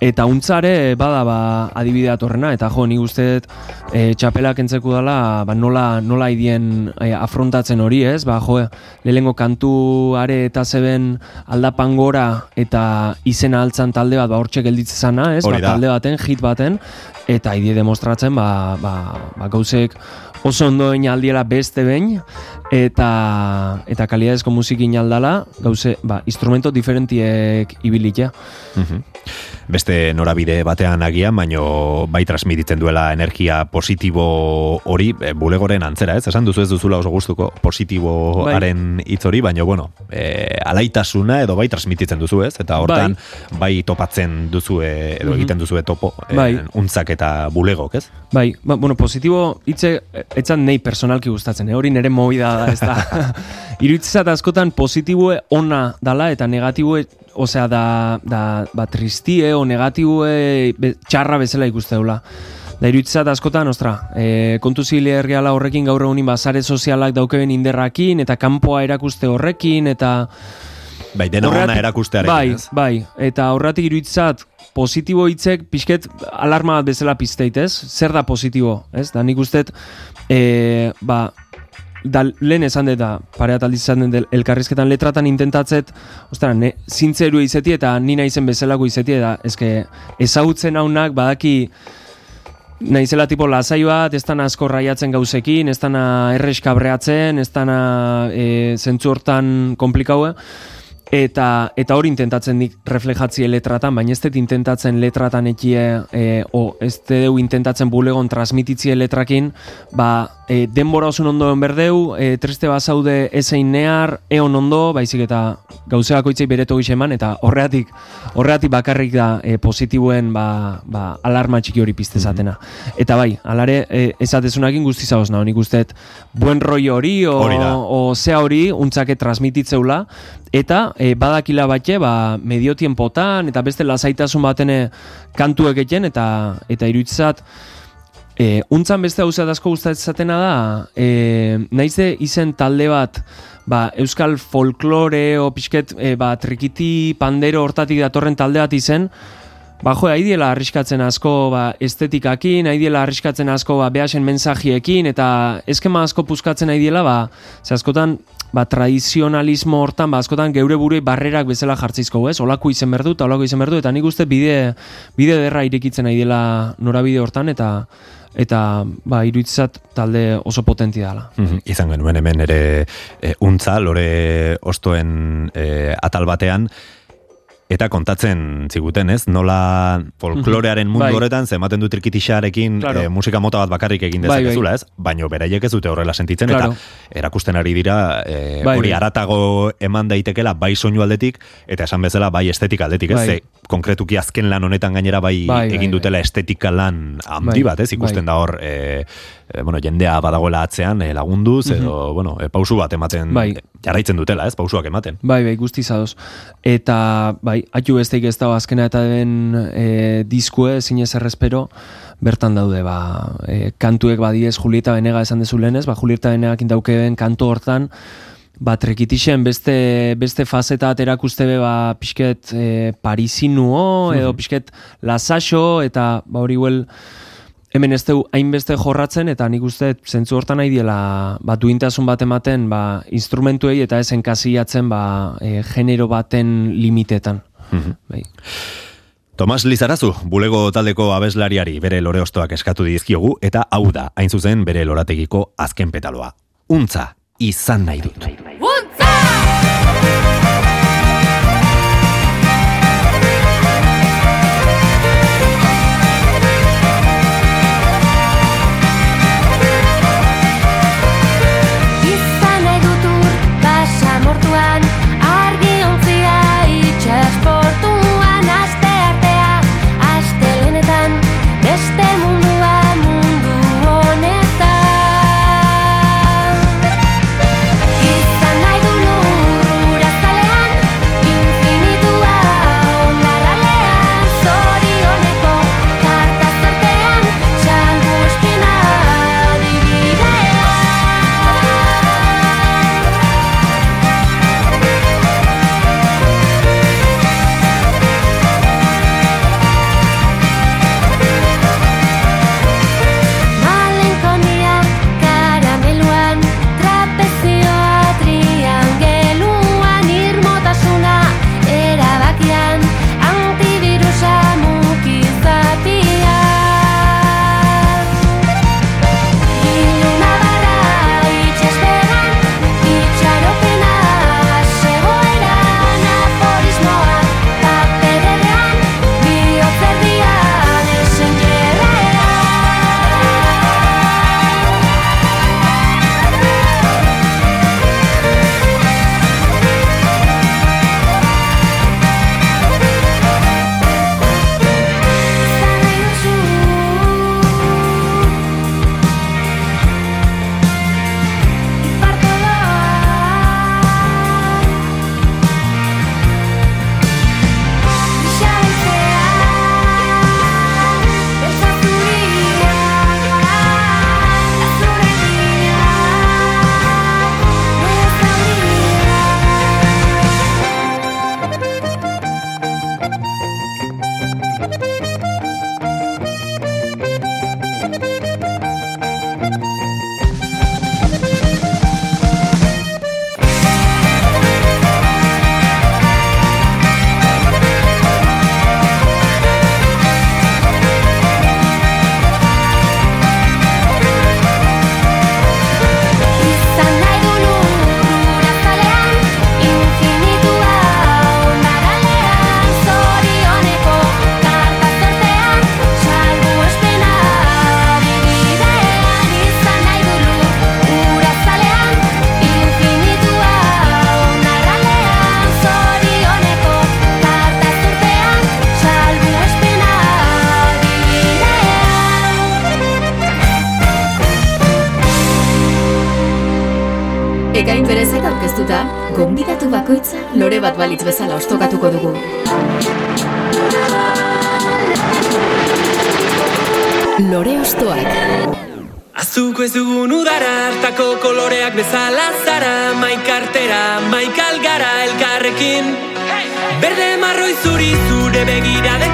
eta untzare bada ba, adibidea torrena, eta jo, nik uste dut e, txapelak entzeku dela, ba, nola, nola idien e, afrontatzen hori, ez? Ba, jo, lehengo kantu are eta zeben aldapan gora eta izena altzan talde bat, ba, hortxe gelditze zana, ez? Ba, talde baten, hit baten, eta idie demostratzen, ba, ba, ba gauzek oso ondo aldiela beste behin, eta eta kalidadezko musikin aldala, gauze, ba, instrumento diferentiek ibilitea. Mhm. Beste norabide batean agian, baino bai transmititzen duela energia positibo hori, e, bulegoren antzera, ez? Esan duzu ez duzula oso gustuko positiboaren hitz hori, baino bueno, e, alaitasuna edo bai transmititzen duzu, ez? Eta hortan bai, topatzen duzu edo Mhm. egiten duzu topo Bai. untzak eta bulegok, ez? Bai, ba, bueno, positibo hitze etzan nei personalki gustatzen, eh? hori nere movida da, ez da. Iruditzat askotan positiboe ona dala eta negatiboe, osea, da, da ba, tristie o negatiboe be, txarra bezala ikusteula. Da iruditzat askotan, ostra, e, kontu zilegiala horrekin gaur egunin basare sozialak daukeben inderrakin, eta kanpoa erakuste horrekin, eta... Bai, dena ona Horregatik- erakustearekin, bai, ez? Bai, eta horretik iruditzat positibo hitzek pixket alarma bat bezala pizteit, ez? Zer da positibo, ez? Da nik ustet, e, ba, da lehen esan dut da, pareat aldiz esan dut elkarrizketan letratan intentatzet, ostara, ne, zintzeru izeti eta ni naizen bezalako izeti, eta eske ezagutzen haunak badaki naizela tipo lasai bat, ez dana asko raiatzen gauzekin, ez dana erres kabreatzen, ez dana e, zentzu hortan komplikaue, eta eta hori intentatzen dik reflejatzie letratan, baina ez dut intentatzen letratan ekie, e, o ez deu intentatzen bulegon transmititzie letrakin, ba, e, denbora osun ondo egon berdeu, e, triste bazaude ezein near, eon ondo, baizik eta gauzeako itzei bereto eman, eta horreatik, horreatik bakarrik da e, positiboen ba, ba, alarma txiki hori piztezatena. Eta bai, alare, e, ezatezunakin guzti zaoz naho, nik usteet, buen rollo hori, o, Hori da. o zea hori, untzake transmititzeula, eta e, badakila batxe, ba, medio tiempotan, eta beste lasaitasun batene kantuek eten, eta, eta iruditzat, E, untzan beste hau asko gustatzatena da, e, naize izen talde bat, ba, euskal folklore o pixket, e, ba, trikiti pandero hortatik datorren talde bat izen, Ba, jo, haidiela arriskatzen asko ba, estetikakin, haidiela arriskatzen asko ba, behasen mensajiekin, eta eskema asko puskatzen haidiela, ba, ze askotan, ba, tradizionalismo hortan, ba, askotan geure burui barrerak bezala jartzizko, ez? Olako izen berdu, eta olako izen berdu, eta nik uste bide, bide derra irekitzen haidiela norabide hortan, eta eta ba, iruditzat talde oso potenti dela. Mhm, Izan genuen hemen ere e, untza, lore ostoen e, atal batean, Eta kontatzen ziguten, ez? Nola folklorearen mundu Bai. horretan, ze ematen du trikitixarekin Claro. eh, musika mota bat bakarrik egin Bai, bai. dezakezula, ez? Baino beraiek ez dute horrela sentitzen, Claro. eta erakusten ari dira eh, Bai, hori bai. aratago eman daitekela bai soinu aldetik, eta esan bezala bai estetika aldetik, ez? Bai. Ze, konkretuki azken lan honetan gainera bai, Bai, egin dutela estetika lan handi bat, ez? Ikusten da hor, e, e, bueno, jendea badagoela atzean e, lagunduz, edo, bueno, e, pausu bat ematen, Mhm. Bai. jarraitzen dutela, ez? Pausuak ematen. Bai, bai, guzti zadoz. Eta, bai, atu besteik ez dago azkena eta den e, diskue, zinez errespero, bertan daude, ba, e, kantuek badiez Julieta Benega esan dezu lehenez, ba, Julieta Benegakin daukeen kantu hortan, ba, trekitixen beste, beste fazeta aterakuste be, ba, pixket e, parisinuo, edo pixket lasaxo, eta, ba, hori huel, hemen ez dugu hainbeste jorratzen, eta nik uste zentzu hortan nahi diela ba, duintasun bat ematen ba, instrumentuei eta esen kasiatzen ba, e, genero baten limitetan. Mm -hmm. bai. Tomas Lizarazu, bulego taldeko abeslariari bere lore ostoak eskatu dizkiogu, eta hau da, hain zuzen bere lorategiko azken petaloa. Untza, izan nahi dut. Nahi, nahi, nahi. lore bat balitz bezala ostokatuko dugu. Lore ostoak Azuko ez dugun udara hartako koloreak bezala zara Maikartera, maikal gara elkarrekin. Berde marroi zuri zure begirade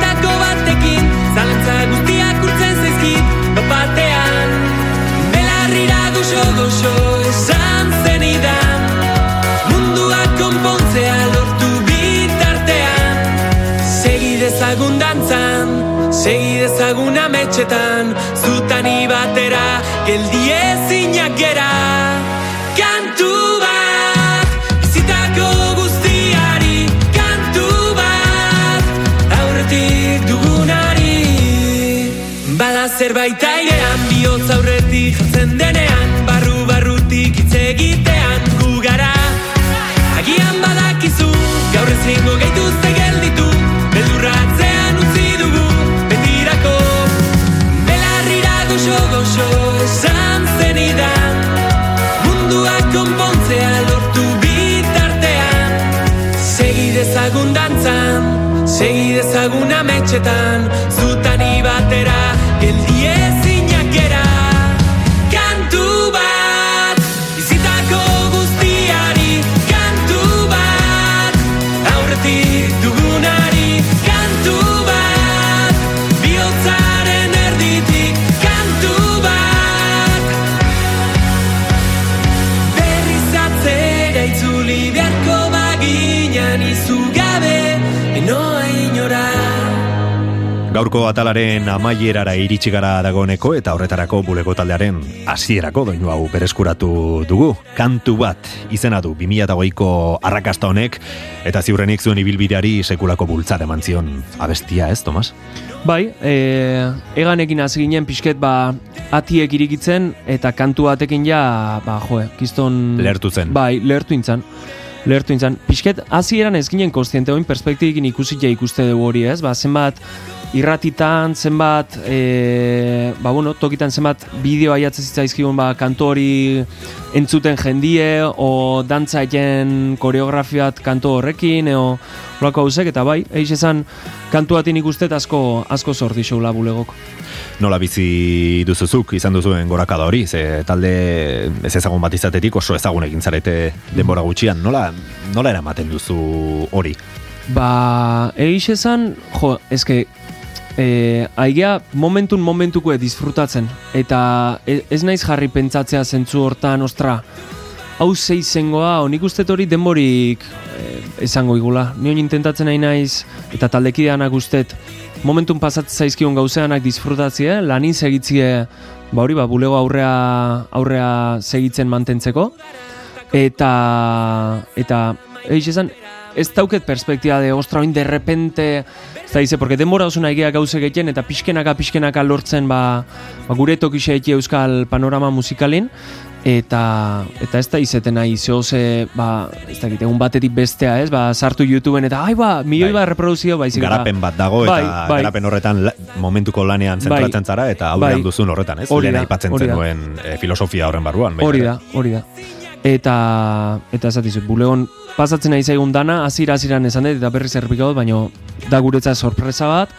etxetan zutani batera geldi ezinak gera. Kantu bat bizitako guztiari dugunari. Bada zerbait airean bihotz aurretik jatzen denean barru barrutik hitz egitean gu gara. Agian badakizu gaur ezingo gaituz etan zutani batera Gaurko atalaren amaierara iritsi gara dagoeneko eta horretarako bulego taldearen hasierako doinu hau bereskuratu dugu. Kantu bat izena du 2008ko arrakasta honek eta ziurrenik zuen ibilbideari sekulako bultzat eman zion abestia ez, Tomas? Bai, e, eganekin hasi ginen pixket ba atiek irikitzen eta kantu batekin ja, ba joe, kiston... Lehertu zen. Bai, lehertu intzan. Lehertu intzan. Pixket, hasieran ez ginen konstiente, oin perspektibikin ikusi ja ikuste dugu hori ez, ba zenbat irratitan, zenbat, e, ba bueno, tokitan zenbat bideo aiatzen zitzaizkigun ba kantu hori entzuten jendie, o dantza egen koreografiat kantu horrekin, eo holako hausek, eta bai, eix esan kantu batin ikustet asko, asko sorti xoula bulegok. Nola bizi duzuzuk izan duzuen gorakada hori, ze talde ez ezagun bat izatetik oso ezagun egin zarete denbora gutxian, nola, nola eramaten duzu hori? Ba, eix esan, jo, eske, e, aigea momentun momentuko disfrutatzen, eta e- ez naiz jarri pentsatzea zentzu hortan, ostra, hau zei zengoa, honik uste hori denborik e, esango igula. Ni hon intentatzen nahi naiz, eta taldekideanak ustet, momentun pasatzen zaizkion gauzeanak disfrutatzea, lanin segitzie, ba hori, ba, bulego aurrea, aurrea segitzen mantentzeko, eta, eta, eix esan, ez dauket perspektiba de, ostra, oin de repente, ez da dize, porque denbora oso nahi gauze gehien, eta pixkenaka, pixkenaka lortzen, ba, ba gure tokixe euskal panorama musikalin, eta eta ez da izeten nahi zehose, ba, ez da egun batetik bestea, ez, ba, sartu YouTubeen eta, ai ba, milioi Bai. bat reproduzio, eta- Garapen bat dago eta Bai, bai. garapen horretan la- momentuko lanean zentratzen Bai. zara eta Bai. aurrean duzun horretan, ez? Hori da, aipatzen zenuen e, filosofia horren barruan. Hori da, hori da. Eta, eta ez dizut, bulegon pasatzen nahi zaigun dana, azira aziran esan dut, eta berriz errepikau dut, baina da guretzat sorpresa bat,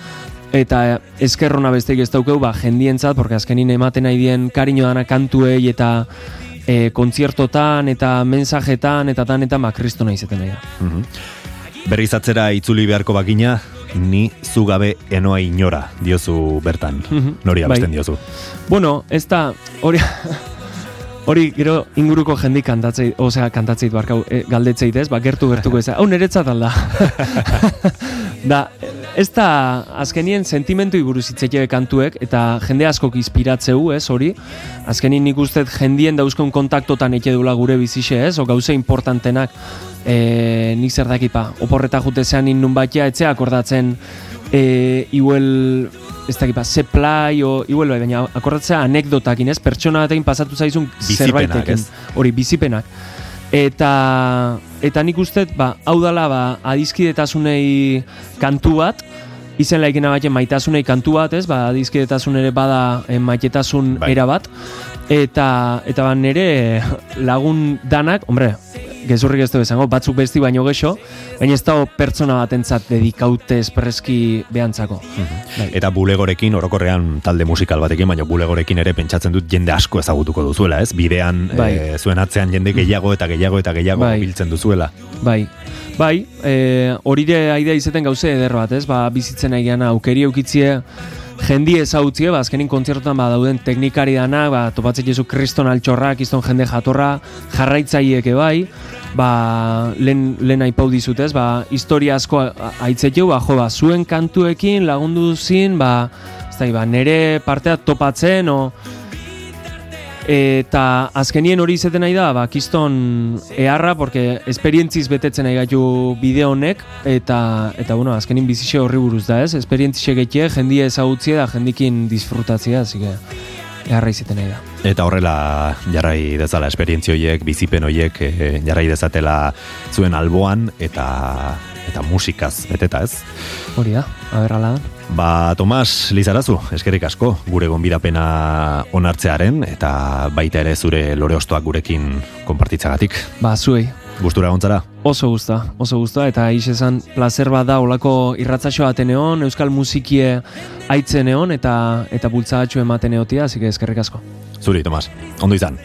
eta eskerrona besteik ez daukeu, ba, jendientzat, porque azkenin ematen nahi dien kariño dana kantuei, eta e, kontziertotan, eta mensajetan, eta tanetan, ba, kristo nahi zeten nahi da. Mhm. Berriz atzera itzuli beharko bakina, ni zugabe enoa inora diozu bertan. Mhm. Nori Bai. abesten diozu. Bueno, ez da, hori, hori gero inguruko jendik kantatzei, osea, kantatzeit barkau, e, galdetzeit ez, ba, gertu gertuko ez, hau niretzat alda. da, ez da, azkenien sentimentu buruz hitzetxe kantuek, eta jende askok inspiratzeu, ez, hori, azkenien nik ustez jendien dauzkon kontaktotan eke dula gure bizixe, ez, o gauze importantenak, e, nik zer dakipa, oporreta jute zean nun batia, etzea akordatzen, e, iuel, ez dakipa, seplai, o, iuel bai, baina akordatzea anekdotakin, ez, pertsona batekin pasatu zaizun zerbaitekin, hori, bizipenak. Eta, eta nik uste, ba, hau dala, ba, adizkidetasunei kantu bat, izen laikena baten maitasunei kantu bat, ez, ba, adizkidetasun ere bada eh, maitetasun Bai. era bat, eta, eta ba, nire lagun danak, hombre, gezurrik ez du esango, batzuk besti baino gexo, baina ez dago pertsona batentzat dedikaute espreski behantzako. Bai. Eta bulegorekin, orokorrean talde musikal batekin, baina bulegorekin ere pentsatzen dut jende asko ezagutuko duzuela, ez? Bidean, Bai. eh, zuen atzean jende gehiago eta gehiago eta gehiago Bai. biltzen duzuela. Bai, bai, e, hori ere aidea izeten gauze eder bat, ez? Ba, bizitzen egian aukeri eukitzie jendi ezagutzie, ba, azkenin kontzertutan ba, dauden teknikari dana, ba, topatzen jesu kriston altxorrak, izton jende jatorra, jarraitzaieke bai, ba, lehen, lehen aipau dizut, ez? Ba, historia asko aitzeteu, ba, jo, ba, zuen kantuekin lagundu zin, ba, da, ba, nere partea topatzen, o, Eta azkenien hori izeten nahi da, ba, kiston eharra, porque esperientziz betetzen nahi gaitu bideo honek, eta, eta bueno, azkenin bizixe horri buruz da, ez? Esperientzixe gehiago, jendie ezagutzie da, jendikin disfrutatzea, hasi que eharra izeten nahi da. Eta horrela jarrai dezala esperientzio horiek, bizipen horiek eh, jarrai dezatela zuen alboan eta eta musikaz beteta ez. Hori da, aberrala. Ba, Tomas Lizarazu, eskerrik asko, gure gonbidapena onartzearen, eta baita ere zure lore ostoak gurekin konpartitzagatik. Ba, zuei, Gustura gontzara? oso gusta, oso gusta, eta ix esan placer bat da olako irratzaxo baten egon, euskal musikie aitzen egon, eta, eta bultzagatxo ematen egotia, así que eskerrik asko. Zuri, Tomas, ondo izan.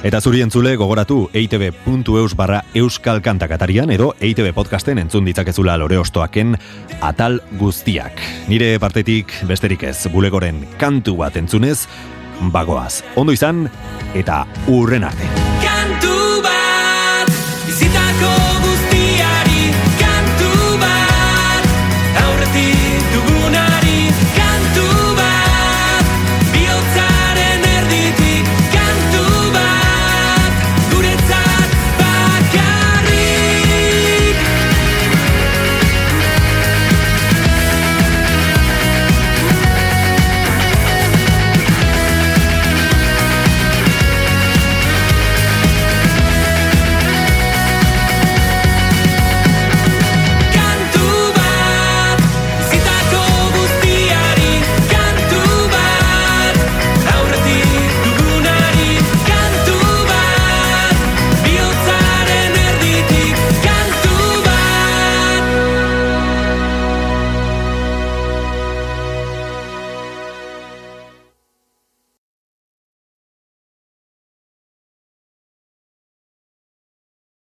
Eta zuri entzule gogoratu eitb.eus barra euskal edo EITB podcasten entzun ditzakezula lore ostoaken atal guztiak. Nire partetik besterik ez, bulegoren kantu bat entzunez, bagoaz. Ondo izan eta urren arte.